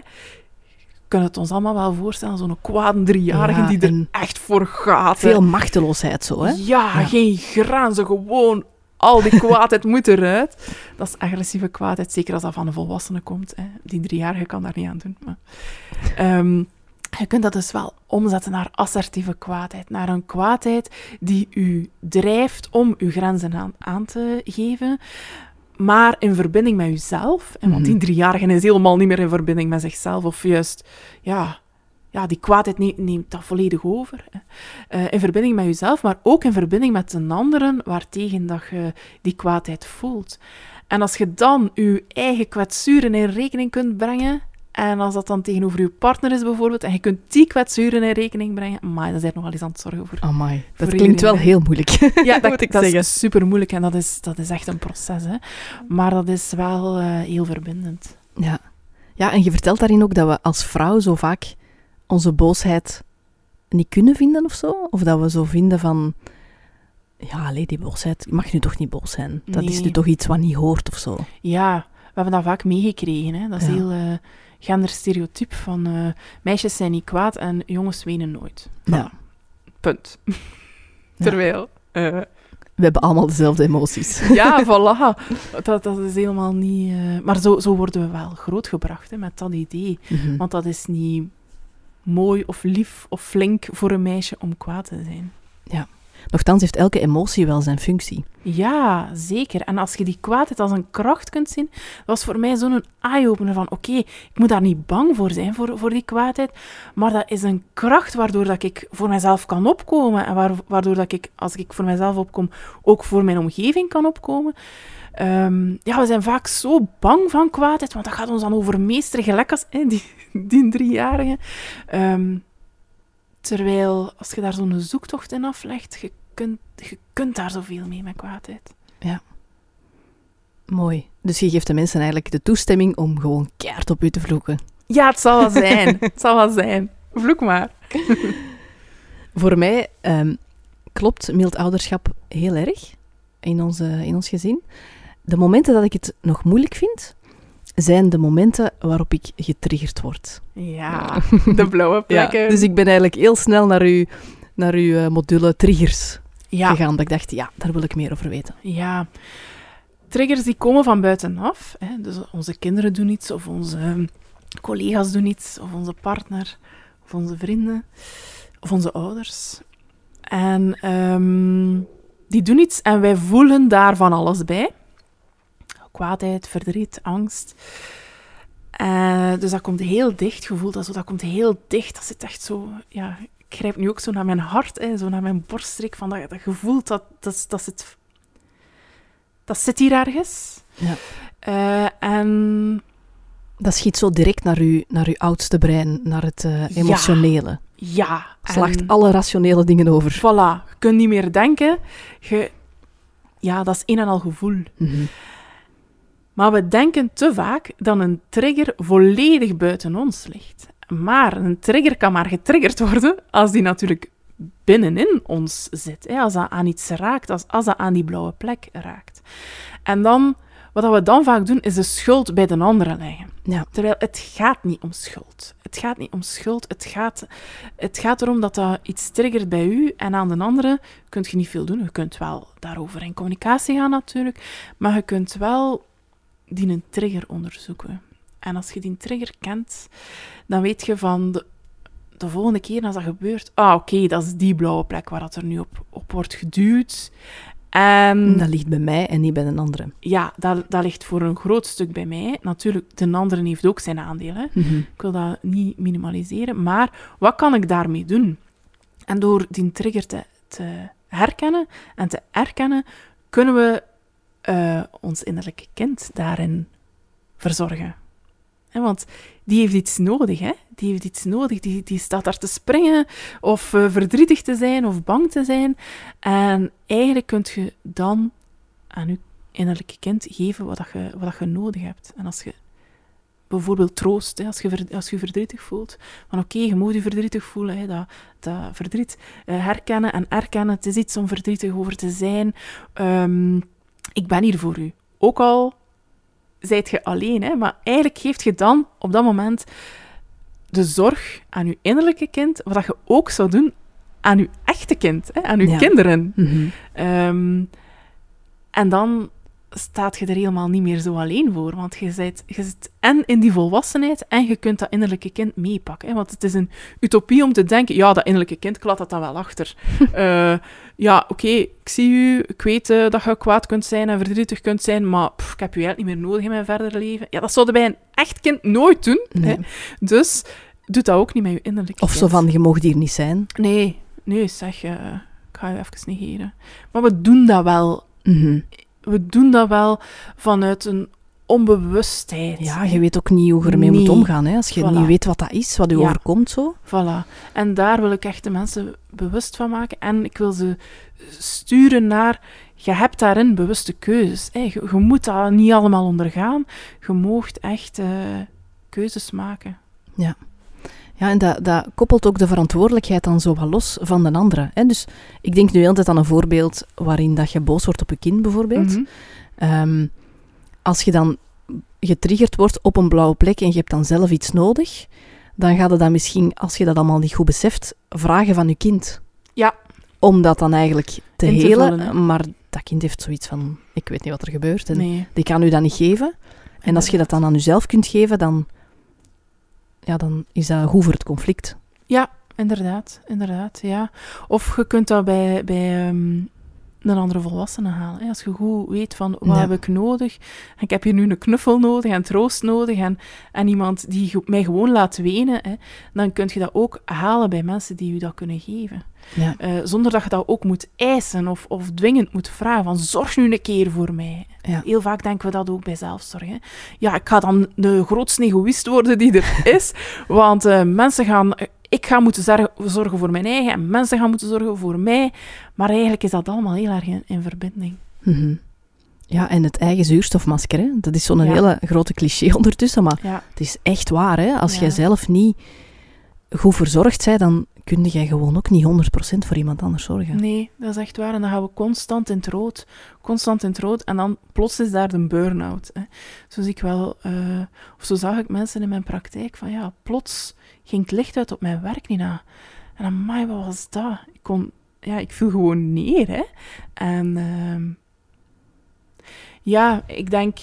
kunnen het ons allemaal wel voorstellen, zo'n kwade driejarige Ja, die er echt voor gaat. hè. Veel machteloosheid zo, hè? Ja, Ja. geen graanze, gewoon al die kwaadheid moet eruit. Dat is agressieve kwaadheid, zeker als dat van een volwassene komt. Hè. Die driejarige kan daar niet aan doen. Maar, Ehm, je kunt dat dus wel omzetten naar assertieve kwaadheid. Naar een kwaadheid die u drijft om uw grenzen aan, aan te geven. Maar in verbinding met uzelf. En want die Mhm. driejarige is helemaal niet meer in verbinding met zichzelf. Of juist, ja, ja die kwaadheid neemt, neemt dat volledig over. hè. Eh, in verbinding met jezelf, maar ook in verbinding met een anderen waartegen dat je die kwaadheid voelt. En als je dan je eigen kwetsuren in rekening kunt brengen, en als dat dan tegenover je partner is bijvoorbeeld, en je kunt die kwetsuren in rekening brengen, maar dan zijn nog wel eens aan het zorgen voor. Amai, dat Voor klinkt wel heel moeilijk. Ja, dat, moet ik dat zeggen. is super moeilijk en dat is, dat is echt een proces. Hè. Maar dat is wel eh, heel verbindend. Ja. ja, en je vertelt daarin ook dat we als vrouw zo vaak onze boosheid niet kunnen vinden of zo. Of dat we zo vinden van... Ja, allee, die boosheid... Je mag nu toch niet boos zijn. Dat is nu toch iets wat niet hoort of zo. Ja, we hebben dat vaak meegekregen. Hè. Dat is Ja. heel eh genderstereotyp van eh, meisjes zijn niet kwaad en jongens wenen nooit. Ja. Punt. Terwijl... eh, We hebben allemaal dezelfde emoties. ja, voilà. Dat, dat is helemaal niet... Maar zo, zo worden we wel grootgebracht hè, met dat idee. Mhm. Want dat is niet mooi of lief of flink voor een meisje om kwaad te zijn. Nochtans heeft elke emotie wel zijn functie. Ja, zeker. En als je die kwaadheid als een kracht kunt zien, was voor mij zo'n eye-opener van oké, ik moet daar niet bang voor zijn, voor, voor die kwaadheid, maar dat is een kracht waardoor dat ik voor mezelf kan opkomen en waar, waardoor dat ik, als ik voor mezelf opkom, ook voor mijn omgeving kan opkomen. Ehm, ja, we zijn vaak zo bang van kwaadheid, want dat gaat ons dan overmeesteren, gelijk als hè, die, die driejarige. Ehm, Terwijl, als je daar zo'n zoektocht in aflegt, je kunt, je kunt daar zoveel mee met kwaadheid. Mooi. Dus je geeft de mensen eigenlijk de toestemming om gewoon keihard op u te vloeken. Ja, het zal wel zijn. het zal wel zijn. Vloek maar. Voor mij ehm, klopt mild ouderschap heel erg in, onze, in ons gezin. De momenten dat ik het nog moeilijk vind, zijn de momenten waarop ik getriggerd word. Ja, de blauwe plekken. dus ik ben eigenlijk heel snel naar uw, naar uw eh, module triggers ja, gegaan. Dat ik dacht, ja, daar wil ik meer over weten. ja. Triggers die komen van buitenaf. Hè. Dus onze kinderen doen iets, of onze collega's doen iets, of onze partner, of onze vrienden, of onze ouders. En ehm, die doen iets en wij voelen daar van alles bij. Kwaadheid, verdriet, angst. Eh, dus dat komt heel dicht, gevoel dat, zo, dat komt heel dicht. Dat zit echt zo, ja, ik grijp nu ook zo naar mijn hart, hè, zo naar mijn borststreek, van dat, dat gevoel, dat, dat, dat, zit, dat zit hier ergens. Ja. Eh, en Dat schiet zo direct naar uw, naar uw oudste brein, naar het eh, Ja. emotionele. ja, Slacht en, alle rationele dingen over. voilà, je kunt niet meer denken. Je, ja, dat is een en al gevoel. Mhm. Maar we denken te vaak dat een trigger volledig buiten ons ligt. Maar een trigger kan maar getriggerd worden als die natuurlijk binnenin ons zit. Hè? Als dat aan iets raakt, als, als dat aan die blauwe plek raakt. En dan, wat we dan vaak doen, is de schuld bij de anderen leggen. Ja. Terwijl het gaat niet om schuld. Het gaat niet om schuld. Het gaat, het gaat erom dat dat iets triggert bij u en aan de andere kun je niet veel doen. Je kunt wel daarover in communicatie gaan natuurlijk, maar je kunt wel die een trigger onderzoeken. En als je die trigger kent, dan weet je van de, de volgende keer als dat gebeurt, ah oké, dat is die blauwe plek waar dat er nu op, op wordt geduwd. En Dat ligt bij mij en niet bij een andere. ja, dat, dat ligt voor een groot stuk bij mij. Natuurlijk, de andere heeft ook zijn aandelen. Mhm. Ik wil dat niet minimaliseren, maar wat kan ik daarmee doen? En door die trigger te, te herkennen en te erkennen, kunnen we eh, ons innerlijke kind daarin verzorgen. Want die heeft iets nodig, hè? Die heeft iets nodig. Die, die staat daar te springen, of eh, verdrietig te zijn, of bang te zijn. En eigenlijk kunt je dan aan je innerlijke kind geven wat, dat je, wat dat je nodig hebt. En als je bijvoorbeeld troost, als, je als je je verdrietig voelt, van oké, je moet je verdrietig voelen, hè, dat, dat verdriet eh, herkennen en erkennen, het is iets om verdrietig over te zijn. Ehm, ik ben hier voor u. Ook al zijt je alleen, hè, maar eigenlijk geeft je dan op dat moment de zorg aan je innerlijke kind, wat dat je ook zou doen aan je echte kind, hè, aan je Ja. kinderen. Mhm. Ehm, en dan staat je er helemaal niet meer zo alleen voor. Want je zit, je zit en in die volwassenheid en je kunt dat innerlijke kind meepakken. Hè? Want het is een utopie om te denken, ja, dat innerlijke kind klapt dat dan wel achter. Eh, ja, oké, ik zie u, ik weet eh, dat je kwaad kunt zijn en verdrietig kunt zijn, maar pff, ik heb u eigenlijk niet meer nodig in mijn verdere leven. Ja, dat zouden bij een echt kind nooit doen. Nee. Hè? Dus doe dat ook niet met je innerlijke Of kind. zo van, je mag hier niet zijn. Nee, nee, zeg, eh, ik ga je even negeren. Maar we doen dat wel. Mhm. We doen dat wel vanuit een onbewustheid. Ja, je weet ook niet hoe je ermee moet omgaan. Hè? Als je Voilà. niet weet wat dat is, wat je Ja. overkomt zo. Voilà. En daar wil ik echt de mensen bewust van maken. En ik wil ze sturen naar... Je hebt daarin bewuste keuzes. Hè. Je, je moet dat niet allemaal ondergaan. Je moogt echt eh, keuzes maken. Ja, en dat, dat koppelt ook de verantwoordelijkheid dan zo wat los van de andere. Hè? Dus ik denk nu altijd aan een voorbeeld waarin dat je boos wordt op je kind bijvoorbeeld. Mhm. Ehm, als je dan getriggerd wordt op een blauwe plek en je hebt dan zelf iets nodig, dan gaat het dan misschien, als je dat allemaal niet goed beseft, vragen van je kind. Ja. Om dat dan eigenlijk te In helen. maar dat kind heeft zoiets van, ik weet niet wat er gebeurt. En Nee. die kan u dat niet geven. En als je dat dan aan jezelf kunt geven, dan, ja, dan is dat goed voor het conflict. Inderdaad, inderdaad, ja. Of je kunt dat bij, bij ehm, een andere volwassene halen. Als je goed weet van, wat Ja. heb ik nodig? Ik heb hier nu een knuffel nodig en troost nodig en, en iemand die mij gewoon laat wenen, hè, dan kun je dat ook halen bij mensen die je dat kunnen geven. Ja. Eh, zonder dat je dat ook moet eisen of, of dwingend moet vragen van, zorg nu een keer voor mij. Ja. Heel vaak denken we dat ook bij zelfzorg. Hè. Ja, ik ga dan de grootste egoïst worden die er is, want eh, mensen gaan ik ga moeten zorgen, voor mijn eigen en mensen gaan moeten zorgen voor mij. Maar eigenlijk is dat allemaal heel erg in, in verbinding. Mhm. Ja, en het eigen zuurstofmasker, hè? dat is zo'n Ja. hele grote cliché ondertussen, maar Ja, het is echt waar. Hè? Als Ja. jij zelf niet goed verzorgd bent, dan kun jij gewoon ook niet 100% voor iemand anders zorgen. nee, dat is echt waar. En dan gaan we constant in het rood. Constant in het rood. En dan plots is daar de burn-out. Hè. Zo zie ik wel, eh, of zo zag ik mensen in mijn praktijk van ja, plots ging het licht uit op mijn werk niet na. En dan, maar wat was dat? Ik kon, ja, ik viel gewoon neer, hè. En ehm, ja, ik denk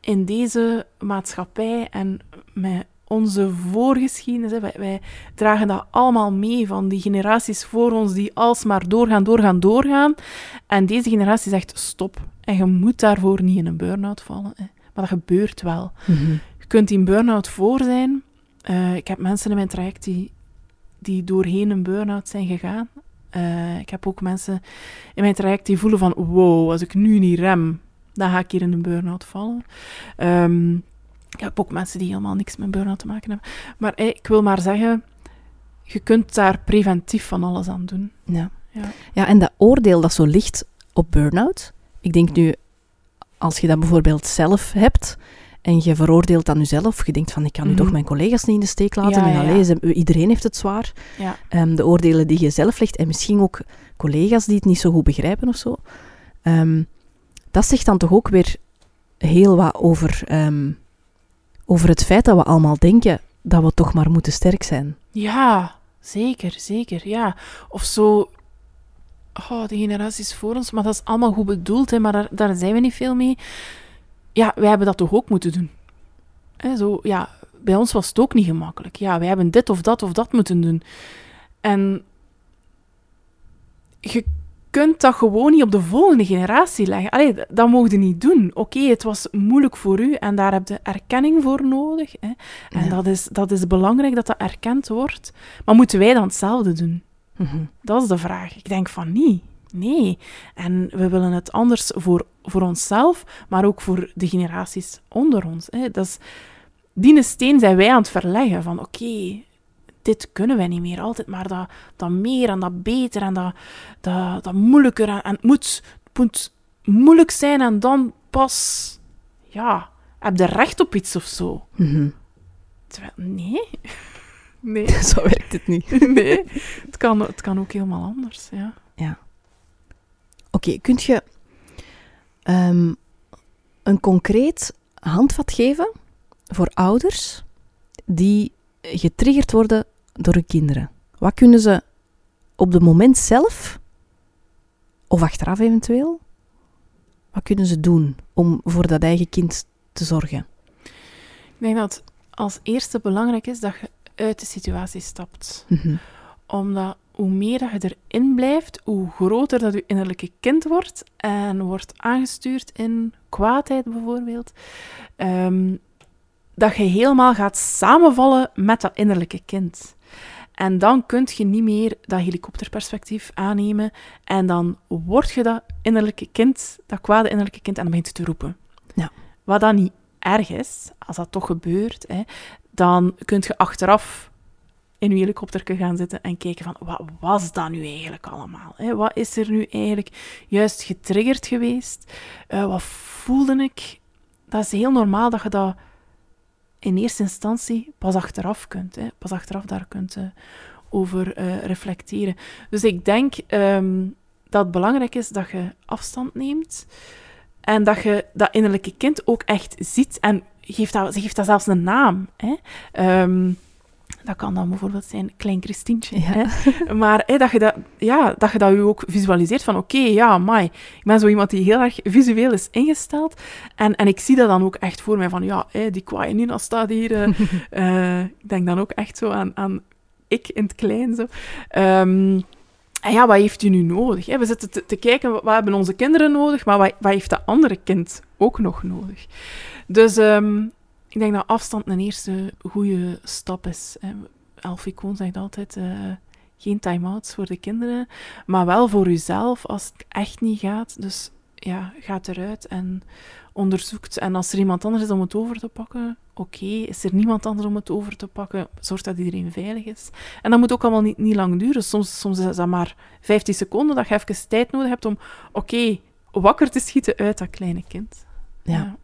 in deze maatschappij en met onze voorgeschiedenis, hè, wij, wij dragen dat allemaal mee van die generaties voor ons die alsmaar doorgaan, doorgaan, doorgaan. En deze generatie zegt stop. En je moet daarvoor niet in een burn-out vallen. Hè. Maar dat gebeurt wel. Mhm. Je kunt die burn-out voor zijn. Eh, ik heb mensen in mijn traject die, die doorheen een burn-out zijn gegaan. Eh, ik heb ook mensen in mijn traject die voelen van wow, als ik nu niet rem, dan ga ik hier in een burn-out vallen. Ehm, ik heb ook mensen die helemaal niks met burn-out te maken hebben. Maar eh, ik wil maar zeggen, je kunt daar preventief van alles aan doen. Ja. Ja. ja, en dat oordeel dat zo ligt op burn-out, ik denk nu, als je dat bijvoorbeeld zelf hebt en je veroordeelt aan jezelf, je denkt van ik kan nu Mhm. toch mijn collega's niet in de steek laten, Ja, en ze- iedereen heeft het zwaar. Ja. Ehm, de oordelen die je zelf legt en misschien ook collega's die het niet zo goed begrijpen of zo. Ehm, dat zegt dan toch ook weer heel wat over, ehm, over het feit dat we allemaal denken dat we toch maar moeten sterk zijn. Ja, zeker, zeker, ja. Of zo, oh, de generaties voor ons, maar dat is allemaal goed bedoeld, hè, maar daar, daar zijn we niet veel mee. Ja, wij hebben dat toch ook moeten doen. Hè, zo, ja, bij ons was het ook niet gemakkelijk. Ja, wij hebben dit of dat of dat moeten doen. En je kunt dat gewoon niet op de volgende generatie leggen. Allee, dat mocht je niet doen. Oké, het was moeilijk voor u en daar heb je erkenning voor nodig. Hè. En Ja. dat, is, dat is belangrijk dat dat erkend wordt. Maar moeten wij dan hetzelfde doen? Mhm. Dat is de vraag. Ik denk van niet. Nee. En we willen het anders voor, voor onszelf, maar ook voor de generaties onder ons. Hè. Dat is, die steen zijn wij aan het verleggen van oké, dit kunnen wij niet meer. Altijd maar dat, dat meer en dat beter en dat, dat, dat moeilijker. En, en het, moet, het moet moeilijk zijn en dan pas, ja, heb je recht op iets of zo. Mhm. Terwijl, nee. Nee. Zo werkt het niet. nee. Het kan, het kan ook helemaal anders, ja. Oké, kunt je ehm, een concreet handvat geven voor ouders die getriggerd worden door hun kinderen? Wat kunnen ze op het moment zelf, of achteraf eventueel, wat kunnen ze doen om voor dat eigen kind te zorgen? Ik denk dat als eerste belangrijk is dat je uit de situatie stapt. Mhm. Omdat hoe meer dat je erin blijft, hoe groter dat je innerlijke kind wordt en wordt aangestuurd in kwaadheid bijvoorbeeld, ehm, dat je helemaal gaat samenvallen met dat innerlijke kind. En dan kun je niet meer dat helikopterperspectief aannemen en dan word je dat innerlijke kind, dat kwade innerlijke kind, en dan begint te roepen. Ja. Wat dan niet erg is, als dat toch gebeurt, hè, dan kun je achteraf in je helikopter gaan zitten en kijken van, wat was dat nu eigenlijk allemaal? Hè? Wat is er nu eigenlijk juist getriggerd geweest? Eh, wat voelde ik? Dat is heel normaal dat je dat in eerste instantie pas achteraf kunt. Hè? Pas achteraf daar kunt eh, over eh, reflecteren. Dus ik denk ehm, dat het belangrijk is dat je afstand neemt en dat je dat innerlijke kind ook echt ziet en geeft dat, ze geeft dat zelfs een naam. Hè? Ehm, dat kan dan bijvoorbeeld zijn Klein Christientje. Ja. Hè? Maar hè, dat, je dat, ja, dat je dat je ook visualiseert van oké, ja, mai. Ik ben zo iemand die heel erg visueel is ingesteld. En, en ik zie dat dan ook echt voor mij van ja, hè, die kwaaie Nina staat hier. eh, eh, ik denk dan ook echt zo aan, aan ik in het klein. Zo. Ehm, en ja, wat heeft u nu nodig? Hè? We zitten te, te kijken, wat hebben onze kinderen nodig, maar wat, wat heeft dat andere kind ook nog nodig? Dus ehm, ik denk dat afstand een eerste goede stap is. Hè. Elfie Koon zegt altijd, eh, geen time-outs voor de kinderen, maar wel voor uzelf als het echt niet gaat. Dus ja, gaat eruit en onderzoekt. En als er iemand anders is om het over te pakken, oké, is er niemand anders om het over te pakken? Zorg dat iedereen veilig is. En dat moet ook allemaal niet, niet lang duren. Soms, soms is dat maar 15 seconden dat je even tijd nodig hebt om, oké, wakker te schieten uit dat kleine kind. Ja.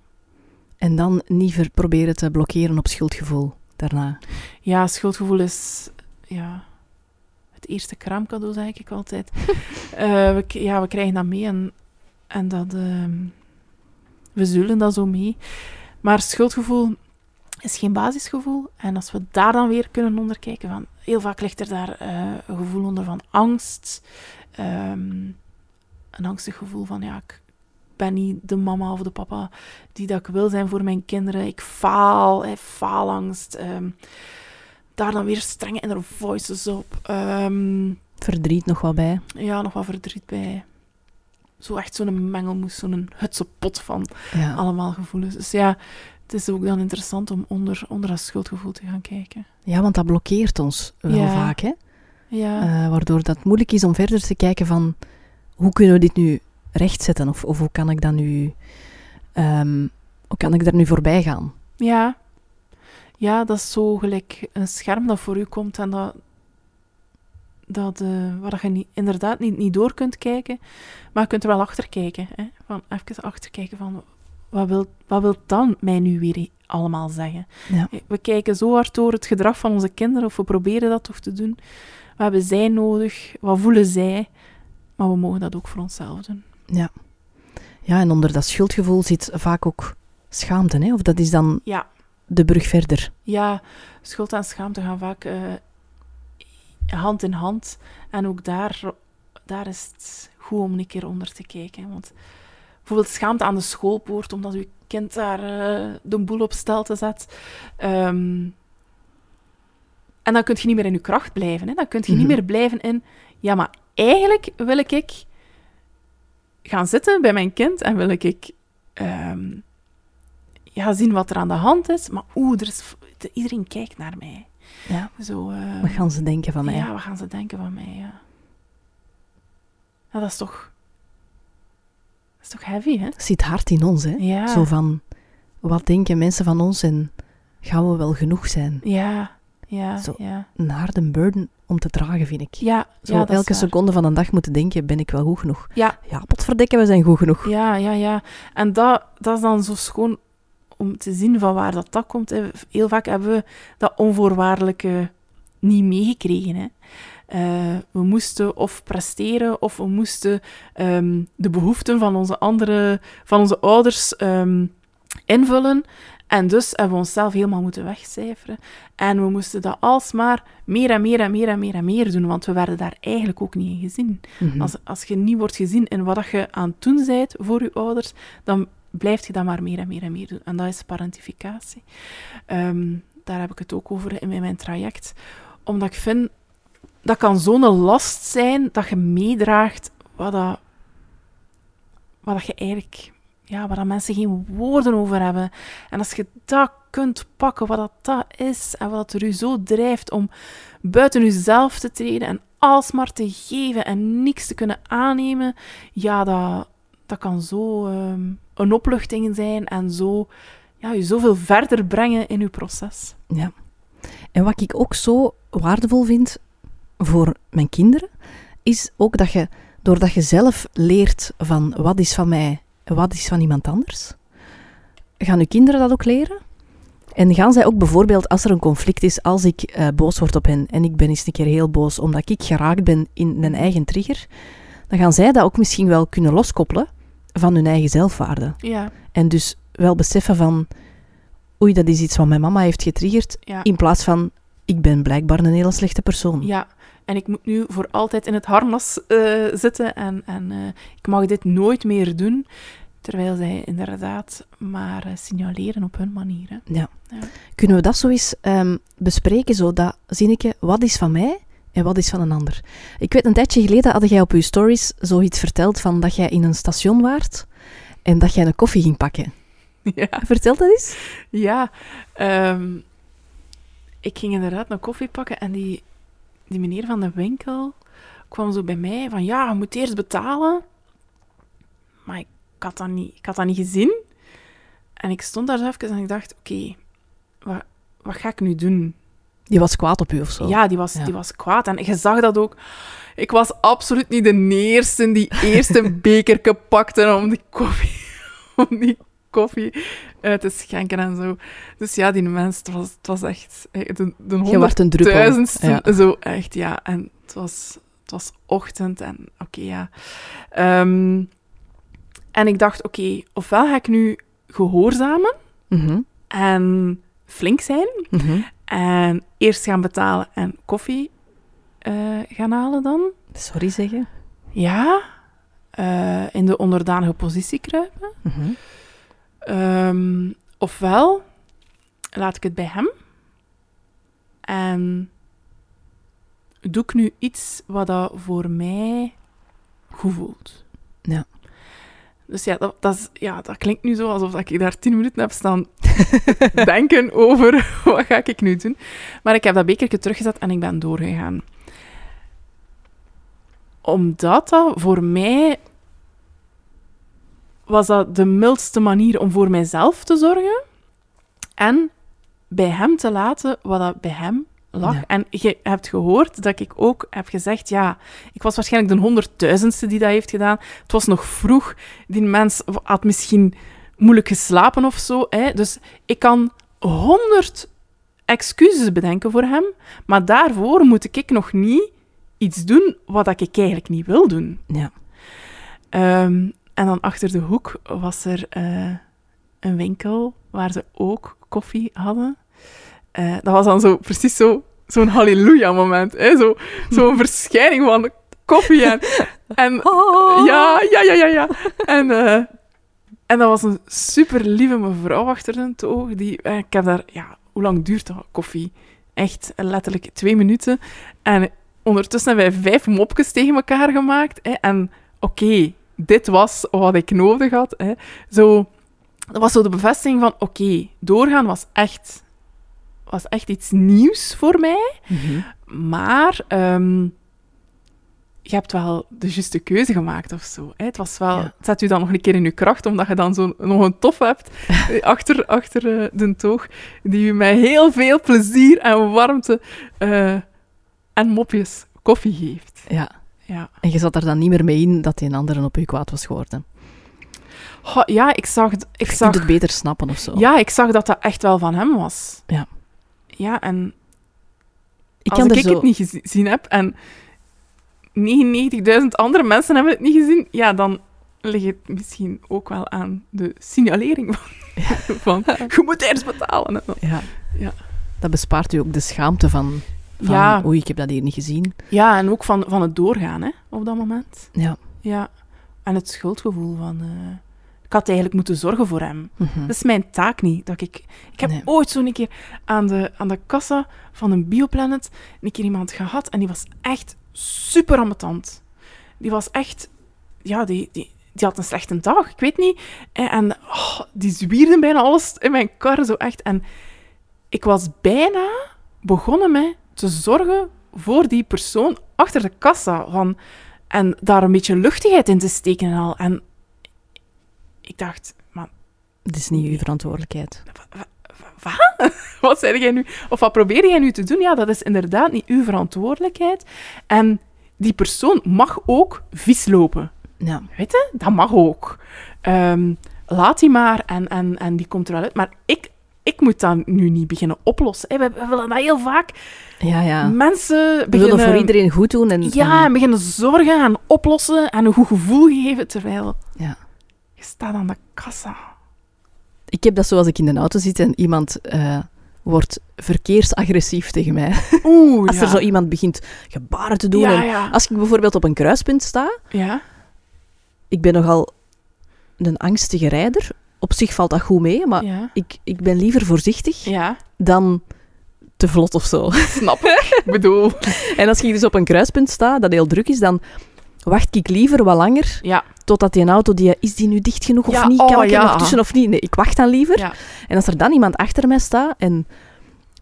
En dan niet proberen te blokkeren op schuldgevoel daarna. Ja, schuldgevoel is ja, het eerste kraamcadeau, zeg ik altijd. uh, we, ja, we krijgen dat mee en, en dat, uh, we zullen dat zo mee. Maar schuldgevoel is geen basisgevoel. En als we daar dan weer kunnen onder kijken, van, heel vaak ligt er daar uh, een gevoel onder van angst. Um, een angstig gevoel van, ja, ik ben niet de mama of de papa die dat ik wil zijn voor mijn kinderen. Ik faal, hè, faalangst. Um, daar dan weer strenge inner voices op. Um, verdriet nog wel bij. Ja, nog wat verdriet bij. Zo echt zo'n mengelmoes, zo'n hutse pot van ja. allemaal gevoelens. Dus ja, het is ook dan interessant om onder, onder dat schuldgevoel te gaan kijken. Ja, want dat blokkeert ons wel ja. vaak, hè? Ja. Uh, waardoor dat moeilijk is om verder te kijken van... Hoe kunnen we dit nu rechtzetten? Of, of hoe kan ik dat nu... Um, hoe kan ik daar nu voorbij gaan? Ja. Ja, dat is zo gelijk een scherm dat voor u komt en dat... dat uh, waar je niet, inderdaad niet, niet door kunt kijken, maar je kunt er wel achter kijken. Hè? Van even achter kijken van wat wil, wat wil dan mij nu weer allemaal zeggen? Ja. We kijken zo hard door het gedrag van onze kinderen, of we proberen dat toch te doen. Wat hebben zij nodig? Wat voelen zij? Maar we mogen dat ook voor onszelf doen. Ja. Ja, en onder dat schuldgevoel zit vaak ook schaamte, hè? Of dat is dan ja. de brug verder? Ja, schuld en schaamte gaan vaak uh, hand in hand. En ook daar, daar is het goed om een keer onder te kijken. Want bijvoorbeeld schaamte aan de schoolpoort, omdat uw kind daar uh, de boel op stel te zet. Um, en dan kun je niet meer in je kracht blijven. Hè? Dan kun je mm -hmm. niet meer blijven in... Ja, maar eigenlijk wil ik gaan zitten bij mijn kind en wil ik um, ja, zien wat er aan de hand is. Maar oeh, er is, iedereen kijkt naar mij. Ja. Zo, uh, wat gaan ze denken van mij? Ja, wat gaan ze denken van mij, ja. ja dat is toch... Dat is toch heavy, hè? Het zit hard in ons, hè? Ja. Zo van, wat denken mensen van ons en gaan we wel genoeg zijn? Ja, ja, Zo ja. Een harde burden om te dragen, vind ik. Ja, Zo ja, elke seconde van de dag moeten denken, ben ik wel goed genoeg? Ja, Ja, we zijn goed genoeg. ja, ja, ja. En dat, dat is dan zo schoon om te zien van waar dat, dat komt. Heel vaak hebben we dat onvoorwaardelijke niet meegekregen. Hè. Uh, we moesten of presteren of we moesten um, de behoeften van onze, andere, van onze ouders um, invullen. En dus hebben we onszelf helemaal moeten wegcijferen. En we moesten dat alsmaar meer en meer en meer en meer en meer doen, want we werden daar eigenlijk ook niet in gezien. Mhm. Als, als je niet wordt gezien in wat je aan het doen bent voor je ouders, dan blijf je dat maar meer en meer en meer doen. En dat is parentificatie. Um, daar heb ik het ook over in mijn traject. Omdat ik vind, dat kan zo'n last zijn dat je meedraagt wat, dat, wat dat je eigenlijk ja, waar dat mensen geen woorden over hebben. En als je dat kunt pakken, wat dat, dat is, en wat er u zo drijft om buiten uzelf te treden en alsmaar te geven en niks te kunnen aannemen, ja, dat, dat kan zo um, een opluchting zijn en zo, ja, je zoveel verder brengen in uw proces. Ja. En wat ik ook zo waardevol vind voor mijn kinderen, is ook dat je, doordat je zelf leert van wat is van mij wat is van iemand anders? Gaan uw kinderen dat ook leren? En gaan zij ook bijvoorbeeld, als er een conflict is, als ik uh, boos word op hen en ik ben eens een keer heel boos omdat ik geraakt ben in een eigen trigger, dan gaan zij dat ook misschien wel kunnen loskoppelen van hun eigen zelfwaarde. Ja. En dus wel beseffen van, oei, dat is iets wat mijn mama heeft getriggerd, Ja. in plaats van, ik ben blijkbaar een hele slechte persoon. Ja, en ik moet nu voor altijd in het harnas uh, zitten en, en uh, ik mag dit nooit meer doen. Terwijl zij inderdaad maar uh, signaleren op hun manier. Hè. Ja. Ja. Kunnen we dat zo eens um, bespreken, zo dat zinnetje, wat is van mij en wat is van een ander? Ik weet, een tijdje geleden had jij op je stories zoiets verteld van dat jij in een station waart en dat jij een koffie ging pakken. Ja, Vertel dat eens. ja um, ik ging inderdaad een koffie pakken en die, die meneer van de winkel kwam zo bij mij van ja, je moet eerst betalen. Maar ik, had, dat niet, ik had dat niet gezien. En ik stond daar zo even en ik dacht, oké, okay, wat, wat ga ik nu doen? Die was kwaad op u of zo? Ja, die was, Ja. die was kwaad. En je zag dat ook. Ik was absoluut niet de eerste die eerst een bekerke pakte om die koffie, om die koffie uit te schenken en zo. Dus ja, die mens, het was, het was echt eh, de, de een druppel. honderdduizendste. Ja. Zo echt, ja. En het was, het was ochtend en oké, ja. Ehm, en ik dacht, oké, ofwel ga ik nu gehoorzamen Mhm, en flink zijn mhm. en eerst gaan betalen en koffie eh, gaan halen dan. Sorry zeggen. Ja. eh, in de onderdanige positie kruipen. Mhm. Ehm, ofwel laat ik het bij hem en doe ik nu iets wat dat voor mij goed voelt. Ja. Dus ja dat, dat, is, ja, dat klinkt nu zo alsof ik daar tien minuten heb staan denken over wat ga ik nu doen. Maar ik heb dat bekertje teruggezet en ik ben doorgegaan. Omdat dat voor mij was dat de mildste manier om voor mijzelf te zorgen en bij hem te laten wat dat bij hem lag. Ja. En je hebt gehoord dat ik ook heb gezegd, ja, ik was waarschijnlijk de honderdduizendste die dat heeft gedaan. Het was nog vroeg. Die mens had misschien moeilijk geslapen of zo. Hè? Dus ik kan honderd excuses bedenken voor hem, maar daarvoor moet ik nog niet iets doen wat ik eigenlijk niet wil doen. Ja. Ehm, en dan achter de hoek was er eh, een winkel waar ze ook koffie hadden. Eh, dat was dan zo precies zo, zo'n halleluja-moment. hè, Zo, zo'n verschijning van koffie. En, en Oh. ja, ja, ja, ja, ja. En, eh, en dat was een super lieve mevrouw achter de toog. Die, ik heb daar, ja, hoe lang duurt dat koffie? Echt letterlijk twee minuten. En ondertussen hebben wij vijf mopjes tegen elkaar gemaakt. Hè, en oké, dit was wat ik nodig had. Hè. Zo, dat was zo de bevestiging van, oké, doorgaan was echt, was echt iets nieuws voor mij. Mhm. Maar ehm, je hebt wel de juiste keuze gemaakt of zo. Hè? Het, was wel, Ja. het zet u dan nog een keer in je kracht, omdat je dan zo nog een tof hebt achter, achter eh, de toog, die u met heel veel plezier en warmte eh, en mopjes koffie geeft. Ja. Ja. En je zat er dan niet meer mee in dat die een andere op u kwaad was geworden. Ja, ik zag, ik Je zag, het beter snappen of zo. ja, ik zag dat dat echt wel van hem was. Ja. Ja, en ik als kan ik zo... het niet gezien heb en 99.000 andere mensen hebben het niet gezien, ja, dan ligt het misschien ook wel aan de signalering van, van je moet eerst betalen. hè. Ja. Ja. Dat bespaart u ook de schaamte van, van Ja. oei, ik heb dat hier niet gezien. Ja, en ook van, van het doorgaan hè, op dat moment. Ja. Ja. En het schuldgevoel van... eh, ik had eigenlijk moeten zorgen voor hem. Mhm. Dat is mijn taak niet. Dat ik, ik heb Nee. ooit zo'n keer aan de, aan de kassa van een Bioplanet een keer iemand gehad en die was echt super ambetant. Die was echt... Ja, die, die, die had een slechte dag, ik weet niet. En, en oh, die zwierde bijna alles in mijn kar, zo echt. En ik was bijna begonnen met te zorgen voor die persoon achter de kassa. Van, en daar een beetje luchtigheid in te steken en al. En ik dacht, man, Het is niet uw verantwoordelijkheid. wat? Wat zei jij nu? Of wat probeer jij nu te doen? Ja, dat is inderdaad niet uw verantwoordelijkheid. En die persoon mag ook vies lopen. Ja. Weet je? Dat mag ook. Ehm, laat die maar en, en, en die komt er wel uit. Maar ik, ik moet dat nu niet beginnen oplossen. Hè, We, we willen dat heel vaak. Ja, ja. Mensen We beginnen... willen voor iedereen goed doen. En, Ja, en en- beginnen zorgen en oplossen en een goed gevoel geven, terwijl ja. je staat aan de kassa. Ik heb dat zo als ik in de auto zit en iemand eh, wordt verkeersagressief tegen mij. Oeh, Als ja. er zo iemand begint gebaren te doen. Ja, en ja. Als ik bijvoorbeeld op een kruispunt sta, Ja, ik ben nogal een angstige rijder. Op zich valt dat goed mee, maar ja. ik, ik ben liever voorzichtig Ja, dan te vlot of zo. snap ik. Bedoel... En als ik dus op een kruispunt sta, dat heel druk is, dan wacht ik liever wat langer Ja, totdat die auto, die, is die nu dicht genoeg of niet? oh, Kan ik er nog tussen of niet? Nee, ik wacht dan liever. ja. En als er dan iemand achter mij staat en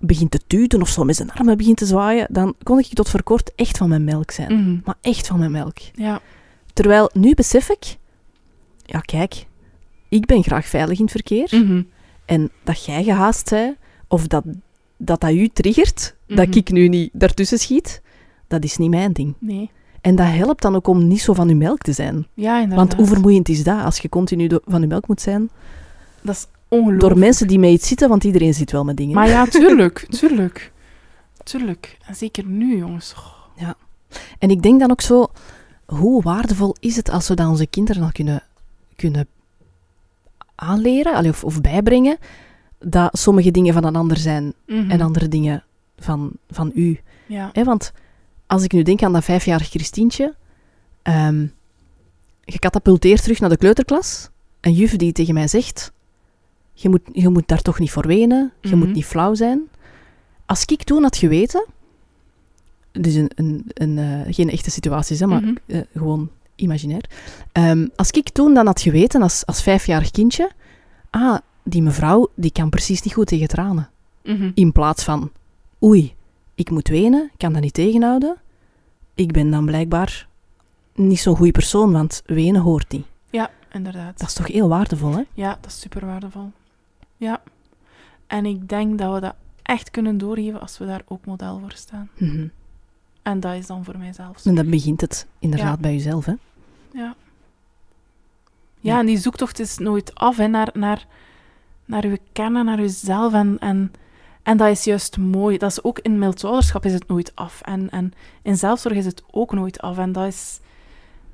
begint te tuten of zo met zijn armen begint te zwaaien, dan kon ik tot voor kort echt van mijn melk zijn. Mhm. Maar echt van mijn melk. Ja, Terwijl nu besef ik, ja kijk, ik ben graag veilig in het verkeer. Mhm. En dat jij gehaast bent, of dat dat, dat u triggert, dat Mhm. ik nu niet daartussen schiet, dat is niet mijn ding. Nee. En dat helpt dan ook om niet zo van uw melk te zijn. Ja, inderdaad. Want hoe vermoeiend is dat als je continu van uw melk moet zijn? Dat is ongelooflijk. Door mensen die met iets zitten, want iedereen zit wel met dingen. Maar ja, tuurlijk. Tuurlijk. Tuurlijk. En zeker nu, jongens. Oh, En ik denk dan ook zo, hoe waardevol is het als we dat onze kinderen al kunnen, kunnen aanleren allee, of, of bijbrengen, dat sommige dingen van een ander zijn mhm. en andere dingen van, van u. Ja. Hè, want als ik nu denk aan dat vijfjarig Christientje, ehm gecatapulteerd terug naar de kleuterklas, een juf die tegen mij zegt, je moet, je moet daar toch niet voor wenen, je Mhm. moet niet flauw zijn. Als ik toen had geweten, dus een, een, een, eh, geen echte situaties, hè, maar Mhm. eh, gewoon imaginair. Ehm, als ik toen dan had geweten, als, als vijfjarig kindje, ah, die mevrouw, die kan precies niet goed tegen tranen. Mhm. In plaats van, oei, ik moet wenen, ik kan dat niet tegenhouden. Ik ben dan blijkbaar niet zo'n goede persoon, want wenen hoort niet. Ja, inderdaad. Dat is toch heel waardevol, hè? Ja, dat is super waardevol. Ja. En ik denk dat we dat echt kunnen doorgeven als we daar ook model voor staan. Mhm. En dat is dan voor mijzelf. En dan begint het inderdaad Ja. bij jezelf, hè? Ja. Ja. En die zoektocht is nooit af hè, naar, naar, naar uw kennen, naar uzelf. En, en, en dat is juist mooi. Dat is ook in mildouderschap is het nooit af. En, en in zelfzorg is het ook nooit af. En dat, is,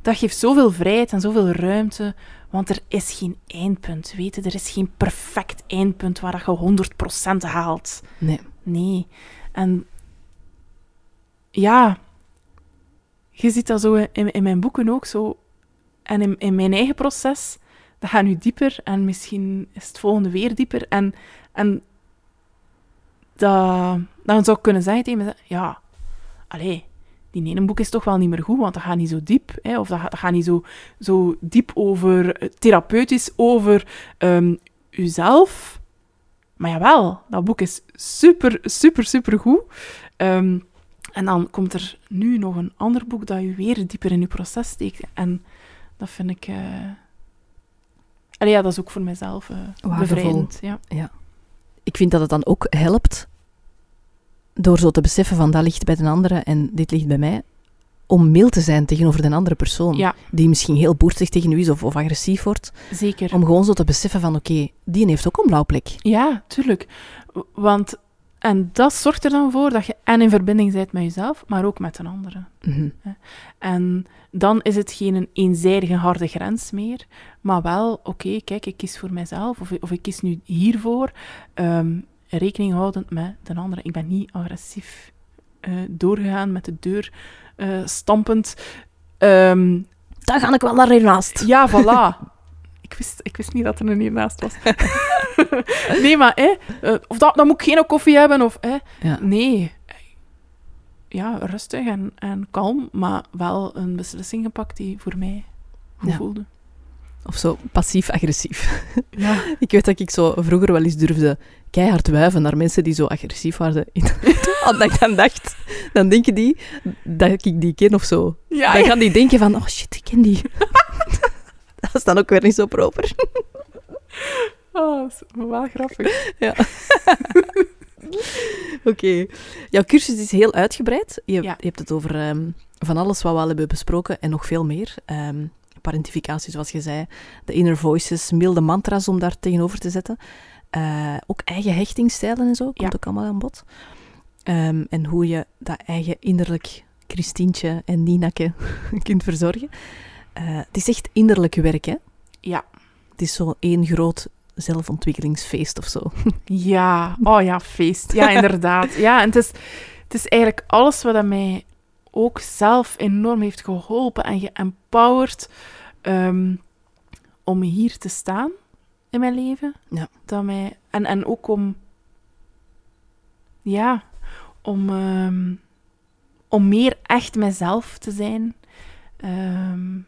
dat geeft zoveel vrijheid en zoveel ruimte. Want er is geen eindpunt, weet je. Er is geen perfect eindpunt waar dat je 100% haalt. Nee. Nee. En ja, je ziet dat zo in, in mijn boeken ook zo. En in, mijn eigen proces, dat gaat nu dieper en misschien is het volgende weer dieper. En, en dan zou ik kunnen zeggen tegen mezelf, ja, allee, die ene boek is toch wel niet meer goed, want dat gaat niet zo diep. Hè, of dat, dat gaat niet zo, zo diep over, eh, therapeutisch over ehm uzelf. Maar jawel, dat boek is super, super, super goed. Ehm, en dan komt er nu nog een ander boek dat je weer dieper in je proces steekt. En dat vind ik... eh Allee, ja, dat is ook voor mezelf eh Waardevol. bevrijdend. Ja. Ik vind dat het dan ook helpt, door zo te beseffen van dat ligt bij de andere en dit ligt bij mij, om mild te zijn tegenover de andere persoon. ja, Die misschien heel boertig tegen u is of, of agressief wordt. zeker. Om gewoon zo te beseffen van, oké, die heeft ook een blauw plek. Ja, tuurlijk. Want... En dat zorgt er dan voor dat je en in verbinding bent met jezelf, maar ook met een andere. Mhm. En dan is het geen een eenzijdige harde grens meer, maar wel, oké, kijk, ik kies voor mijzelf, of, of ik kies nu hiervoor, ehm, rekening houdend met de andere. Ik ben niet agressief eh, doorgegaan met de deur eh, stampend. Ehm, Daar ga ik wel naar hiernaast. ja, voilà. ik, wist, ik wist niet dat er een hiernaast was. nee, maar, hè, eh, of dat, dan moet ik geen koffie hebben, of... Hè, Ja. Nee. Ja, rustig en, en kalm, maar wel een beslissing gepakt die voor mij goed Ja. voelde. Of zo passief-agressief. Ja. Ik weet dat ik zo vroeger wel eens durfde keihard wuiven naar mensen die zo agressief waren. Omdat ik dan dacht, dan denken die dat ik die ken of zo. Ja, Dan gaan die denken van, oh shit, ik ken die. dat is dan ook weer niet zo proper. Oh, dat is wel grappig. Oké. Jouw cursus is heel uitgebreid. Je, Ja. je hebt het over ehm, van alles wat we al hebben besproken en nog veel meer. Ehm parentificatie, zoals je zei. De inner voices, milde mantra's om daar tegenover te zetten. Eh, ook eigen hechtingsstijlen en zo, komt Ja. ook allemaal aan bod. Ehm, en hoe je dat eigen innerlijk Christientje en Ninake kunt verzorgen. Eh, het is echt innerlijk werk, hè? Ja. Het is zo één groot zelfontwikkelingsfeest of zo. Ja, oh ja, feest. Ja, inderdaad. Ja, en het is, het is eigenlijk alles wat mij ook zelf enorm heeft geholpen en geempowerd ehm, om hier te staan in mijn leven. Ja. Dat mij, en, en ook om... Ja, om, ehm, om meer echt mezelf te zijn. Ehm,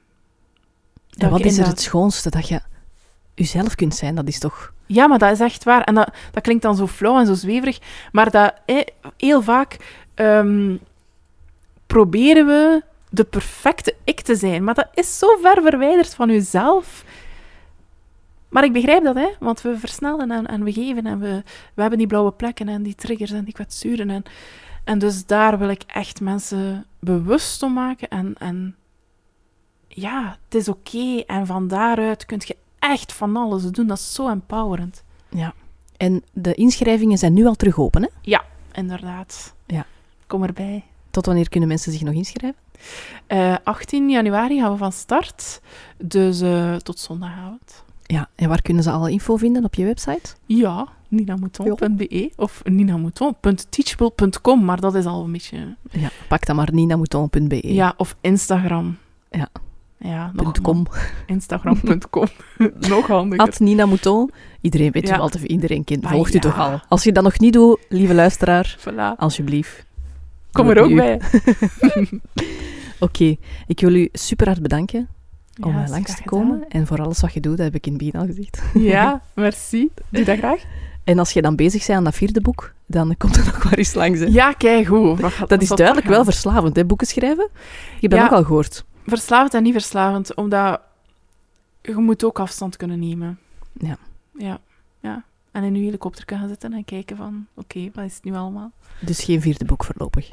En wat is er het schoonste dat je jezelf kunt zijn? Dat is toch... Ja, maar dat is echt waar. En dat, dat klinkt dan zo flauw en zo zweverig. Maar dat, heel vaak ehm, proberen we de perfecte ik te zijn. Maar dat is zo ver verwijderd van jezelf. Maar ik begrijp dat, hè, want we versnellen en, en we geven en we, we hebben die blauwe plekken en die triggers en die kwetsuren. En, en dus daar wil ik echt mensen bewust om maken. En, en ja, het is oké. En van daaruit kun je echt van alles doen. Dat is zo empowerend. Ja. En de inschrijvingen zijn nu al terug open, hè? Ja, inderdaad. Ja. Kom erbij. Tot wanneer kunnen mensen zich nog inschrijven? Uh, 18 januari gaan we van start. Dus uh, tot zondagavond. Ja, en waar kunnen ze alle info vinden op je website? Ja, ninamouton.be of ninamouton.teachable.com, maar dat is al een beetje... Ja, pak dan maar ninamouton.be. Ja, of Instagram. Ja. Ja, nog .com. Instagram.com. nog handiger. At Nina Mouton. Iedereen weet Ja. wel, of iedereen kent. Ah, Volgt u ja. toch al? Als je dat nog niet doet, lieve luisteraar, Voilà. alsjeblieft. Kom er ook nu. bij. Oké, ik wil u super hard bedanken om Ja, eh, langs te komen. En voor alles wat je doet, dat heb ik in het begin al gezegd. Ja, merci. Doe dat graag. En als je dan bezig bent aan dat vierde boek, dan komt er nog maar eens langs. hè. Ja, kijk gaat- Dat is duidelijk wel verslavend, hè, boeken schrijven. Je hebt dat ook al gehoord. Verslavend en niet verslavend, omdat je moet ook afstand kunnen nemen. Ja. Ja, ja. En in je helikopter gaan zitten en kijken van, oké, wat is het nu allemaal? Dus geen vierde boek voorlopig.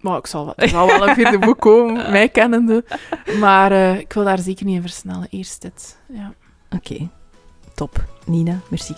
Maar ik zal, wel- er zal wel een vierde boek komen, mij kennende. Maar eh, ik wil daar zeker niet in versnellen. Eerst dit. Ja. Oké, top. Nina, merci.